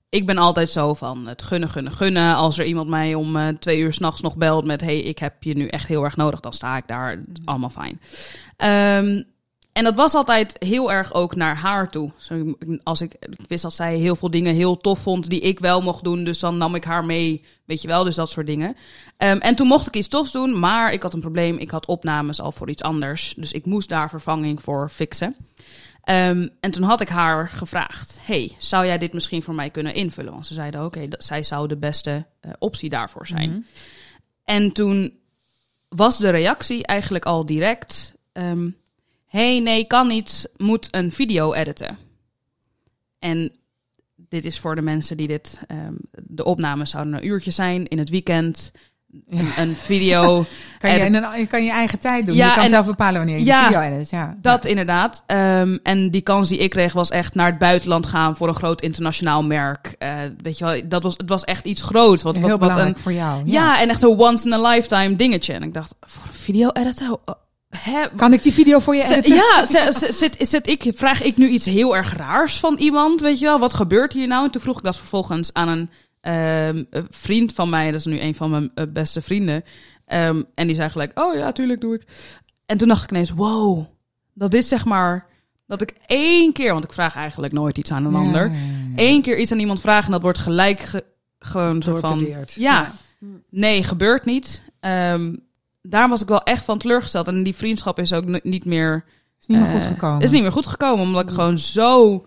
Ik ben altijd zo van het gunnen, gunnen, gunnen. Als er iemand mij om eh, twee uur s'nachts nog belt met... hey, ik heb je nu echt heel erg nodig, dan sta ik daar. Allemaal fijn. Ehm, en dat was altijd heel erg ook naar haar toe. Als ik, ik wist dat zij heel veel dingen heel tof vond die ik wel mocht doen. Dus dan nam ik haar mee, weet je wel, dus dat soort dingen. Ehm, en toen mocht ik iets tofs doen, maar ik had een probleem. Ik had opnames al voor iets anders. Dus ik moest daar vervanging voor fixen. Ehm, en toen had ik haar gevraagd: Hey, zou jij dit misschien voor mij kunnen invullen? Want ze zeiden: Oké, zij zou de beste eh, optie daarvoor zijn. Mhm. En toen was de reactie eigenlijk al direct: ehm hey, nee, kan niet, moet een video editen. En dit is voor de mensen die dit. ehm, de opnames zouden een uurtje zijn in het weekend. Een, een video. <laughs> Kan je, kan je eigen tijd doen. Ja, je kan en- zelf bepalen wanneer je Ja, video edit. Ja. Dat inderdaad. Ehm, en die kans die ik kreeg was echt naar het buitenland gaan voor een groot internationaal merk. Eh, weet je wel, dat was, het was echt iets groots. Wat, heel wat belangrijk een, voor jou. ja. en echt een once in a lifetime dingetje. En ik dacht, voor een video editor? Kan ik die video voor je editen? ja, zit, zit ik, vraag ik nu iets heel erg raars van iemand, weet je wel? Wat gebeurt hier nou? En toen vroeg ik dat vervolgens aan een ehm, een vriend van mij, dat is nu een van mijn eh, beste vrienden. Ehm, en die zei gelijk, oh ja, tuurlijk doe ik. En toen dacht ik ineens, wow, dat dit zeg maar, dat ik één keer, want ik vraag eigenlijk nooit iets aan een Ja, ander, ja, één keer iets aan iemand vragen en dat wordt gelijk ge- gewoon zo van, ja, nee, gebeurt niet. Ehm, daar was ik wel echt van teleurgesteld. En die vriendschap is ook niet meer Is niet meer eh, goed gekomen. Is niet meer goed gekomen, omdat ik gewoon zo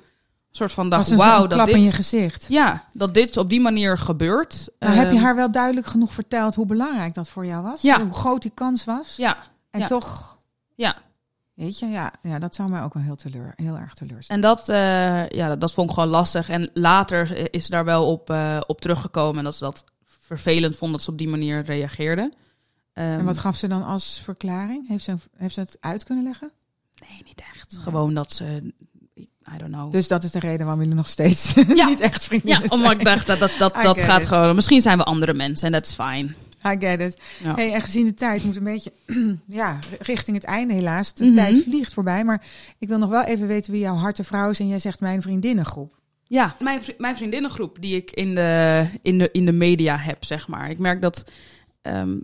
soort van dacht, wauw, dat klap in je gezicht. ja, dat dit op die manier gebeurt. Maar heb je Ehm, haar wel duidelijk genoeg verteld hoe belangrijk dat voor jou was? Ja. Hoe groot die kans was? Ja, En ja. toch, ja. weet je, ja, ja, dat zou mij ook wel heel, teleur, heel erg teleurstellen. En dat, eh, ja, dat, dat vond ik gewoon lastig. En later is ze daar wel op, eh, op teruggekomen en dat ze dat vervelend vond dat ze op die manier reageerde. Ehm, En wat gaf ze dan als verklaring? Heeft ze, heeft ze het uit kunnen leggen? Nee, niet echt. Gewoon dat ze, I don't know. Dus dat is de reden waarom jullie nog steeds <laughs> Ja. niet echt ja, vriendinnen omdat ik zijn. dacht dat dat, dat, dat gaat it. gewoon. Misschien zijn we andere mensen en dat is fijn. I get it. Ja. Hey, en gezien de tijd moet een beetje <clears throat> ja, richting het einde helaas. De Mhm. tijd vliegt voorbij. Maar ik wil nog wel even weten wie jouw harte vrouw is. En jij zegt mijn vriendinnengroep. Ja, mijn, vri- mijn vriendinnengroep die ik in de, in, de, in de media heb, zeg maar. Ik merk dat ehm,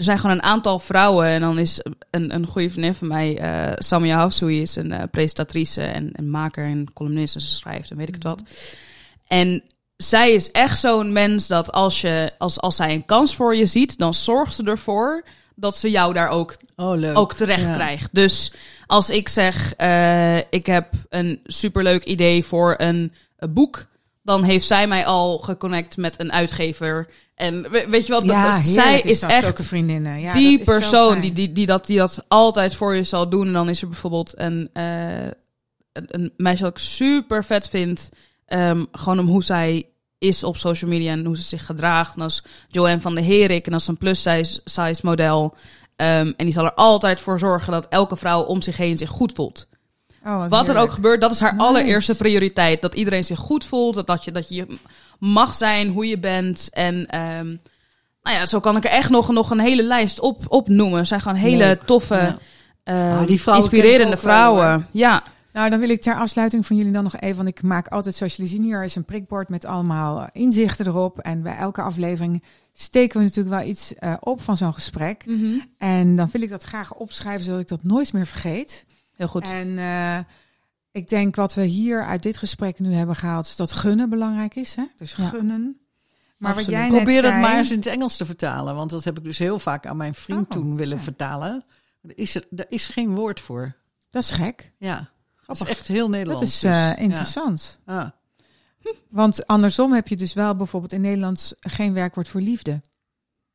er zijn gewoon een aantal vrouwen. En dan is een, een goede vriendin van mij, eh Samia Hafsoui, is een eh, presentatrice en, en maker en columnist. En ze schrijft en weet ik het wat. En zij is echt zo'n mens dat als, je, als, als zij een kans voor je ziet, dan zorgt ze ervoor dat ze jou daar ook Oh, ook terecht Ja. krijgt. Dus als ik zeg, eh, ik heb een superleuk idee voor een, eh, boek, dan heeft zij mij al geconnect met een uitgever. En we- weet je wel, dat, zij is dat, echt vriendinnen. Ja, die dat is zo persoon die, die, die, dat, die dat altijd voor je zal doen. En dan is er bijvoorbeeld een, eh, een, een meisje dat ik super vet vind. ehm, gewoon om hoe zij is op social media en hoe ze zich gedraagt. En is Joanne van de Herik en is een plus-size size model. Ehm, en die zal er altijd voor zorgen dat elke vrouw om zich heen zich goed voelt. Oh, wat Wat er ook gebeurt, dat is haar Nice. allereerste prioriteit. Dat iedereen zich goed voelt, dat, dat, je, dat je mag zijn hoe je bent. En ehm, nou ja, zo kan ik er echt nog, nog een hele lijst op, opnoemen. Er zijn gewoon hele Leuk. toffe, Ja. ehm, Ah, die vrouwen inspirerende wel, vrouwen. ja, Nou, dan wil ik ter afsluiting van jullie dan nog even, want ik maak altijd, zoals jullie zien, hier is een prikbord met allemaal eh, inzichten erop. En bij elke aflevering steken we natuurlijk wel iets eh, op van zo'n gesprek. En dan wil ik dat graag opschrijven, zodat ik dat nooit meer vergeet. heel goed. En eh, ik denk wat we hier uit dit gesprek nu hebben gehaald, is dat gunnen belangrijk is. Hè? Dus Ja. gunnen. Maar wat jij net Probeer dat zei, maar eens in het Engels te vertalen. Want dat heb ik dus heel vaak aan mijn vriend Oh, toen willen ja. vertalen. Er is, er, er is geen woord voor. Dat is gek. Ja, dat is Grappig. echt heel Nederlands. Dat is dus, eh, ja. interessant. Ah. <laughs> Want andersom heb je dus wel bijvoorbeeld in Nederlands geen werkwoord voor liefde.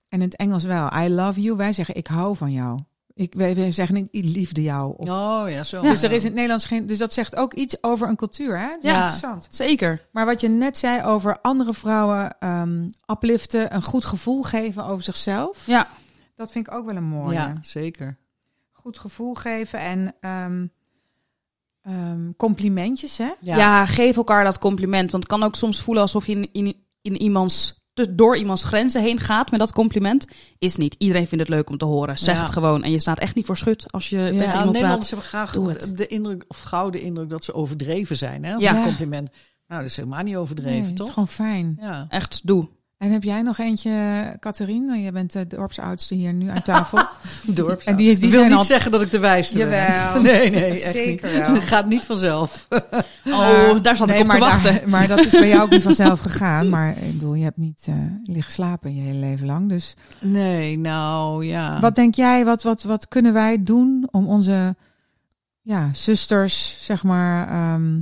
En in het Engels wel. I love you. Wij zeggen ik hou van jou. Ik, wij, wij zeggen niet ik liefde jou. Of, Oh ja, zo. Dus er is in het Nederlands geen. Dus dat zegt ook iets over een cultuur, hè? Dat is Ja. interessant. Zeker. Maar wat je net zei over andere vrouwen ehm upliften, een goed gevoel geven over zichzelf, Ja, dat vind ik ook wel een mooie. Ja, zeker. Goed gevoel geven en ehm, ehm, complimentjes, hè? Ja. geef elkaar dat compliment. Want het kan ook soms voelen alsof je in, in, in iemands, door iemands grenzen heen gaat met dat compliment. Is niet. Iedereen vindt het leuk om te horen. Zeg Ja. het gewoon. En je staat echt niet voor schut als je tegen Ja, iemand praat. Nederlanders hebben graag Doe het. de indruk, of gauw de indruk dat ze overdreven zijn. Hè, als Ja. een compliment. Nou, dat is helemaal niet overdreven, Nee, het toch? is gewoon fijn. Ja. Echt, doe. En heb jij nog eentje, Catherine? Want Jij bent de dorpsoudste hier nu aan tafel. <laughs> Dorp. En die, is- die wil niet al... zeggen dat ik de wijste Jawel. ben. <laughs> Nee, nee, echt Zeker niet. wel. Het <laughs> gaat niet vanzelf. Oh, daar zat ik op maar te wachten. daar- maar dat is bij jou ook niet vanzelf gegaan. Maar ik bedoel, je hebt niet eh liggen slapen je hele leven lang. Dus Nee, nou ja. wat denk jij, wat, wat, wat kunnen wij doen om onze ja, zusters, zeg maar, ehm,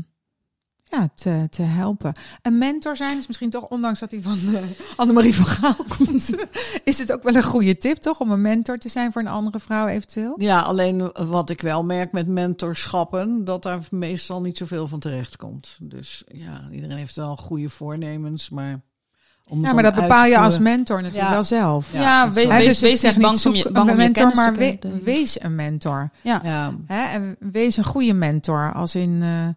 ja, te, te helpen? Een mentor zijn is misschien toch, ondanks dat hij van uh, Annemarie van Gaal <laughs> komt, is het ook wel een goede tip, toch? Om een mentor te zijn voor een andere vrouw eventueel? Ja, alleen wat ik wel merk met mentorschappen, dat daar meestal niet zoveel van terecht komt. Dus ja, iedereen heeft wel goede voornemens, maar... Om Ja, maar dat bepaal je als mentor natuurlijk Ja. wel zelf. Ja, wees, dus wees niet bang, zoek om je, een bang om je mentor, maar we- wees een mentor. Ja. En wees een goede mentor. Als, in, eh,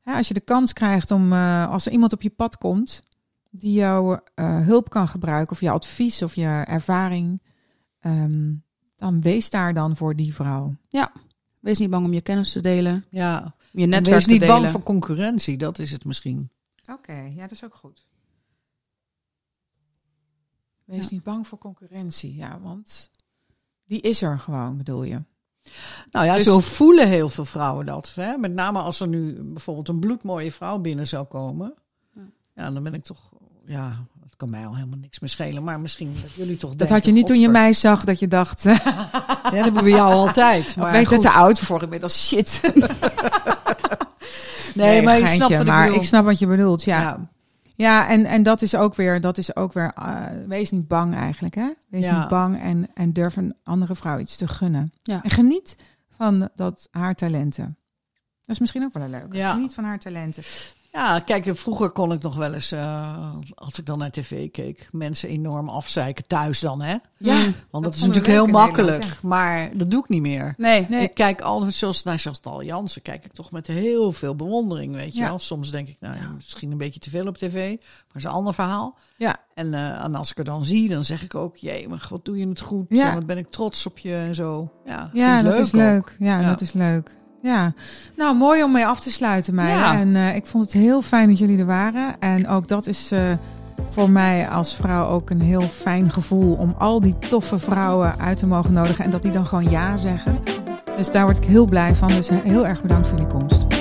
hè, als je de kans krijgt om, eh, als er iemand op je pad komt die jouw eh, hulp kan gebruiken, of je advies of je ervaring, ehm, dan wees daar dan voor die vrouw. Wees niet bang om je kennis te delen. ja. Je netwerk wees te niet delen. bang voor concurrentie, dat is het misschien. Oké, ja, dat is ook goed. Wees Ja. niet bang voor concurrentie, ja, want die is er gewoon, bedoel je. Nou ja, Dus- zo voelen heel veel vrouwen dat. Hè? Met name als er nu bijvoorbeeld een bloedmooie vrouw binnen zou komen. Ja. Ja, dan ben ik toch... Ja, dat kan mij al helemaal niks meer schelen. Maar misschien dat jullie toch Dat denken, had je niet toen je mij zag, dat je dacht, Ja, dat hebben we jou altijd. maar Maar weet het te oud voor inmiddels, shit. <laughs> Nee, maar wat ik maar bedoel. ik snap wat je bedoelt, ja. Ja. Ja, en, en dat is ook weer, dat is ook weer, eh, wees niet bang eigenlijk, hè? Wees Ja. niet bang en, en durf een andere vrouw iets te gunnen. Ja. En geniet van dat, haar talenten. Dat is misschien ook wel een leuk. Ja. Geniet van haar talenten. Ja, kijk, vroeger kon ik nog wel eens, eh, als ik dan naar tv keek, mensen enorm afzeiken thuis dan, hè? Ja, Want dat, is natuurlijk heel makkelijk. Nederland, Maar dat doe ik niet meer. Nee. Nee. Ik kijk altijd, zoals naar Chantal Jansen, kijk ik toch met heel veel bewondering, weet je Ja. wel. Soms denk ik, nou, ja, misschien een beetje te veel op tv, maar dat is een ander verhaal. Ja. En, eh, en als ik er dan zie, dan zeg ik ook, jee, maar wat doe je het goed. Ja. En wat ben ik trots op je en zo. Ja, Ja, dat is ook. leuk. Ja, Ja. dat is leuk. Ja, nou mooi om mee af te sluiten, meiden. Ja. En eh, ik vond het heel fijn dat jullie er waren. En ook dat is eh, voor mij als vrouw ook een heel fijn gevoel om al die toffe vrouwen uit te mogen nodigen en dat die dan gewoon ja zeggen. Dus daar word ik heel blij van. Dus heel erg bedankt voor jullie komst.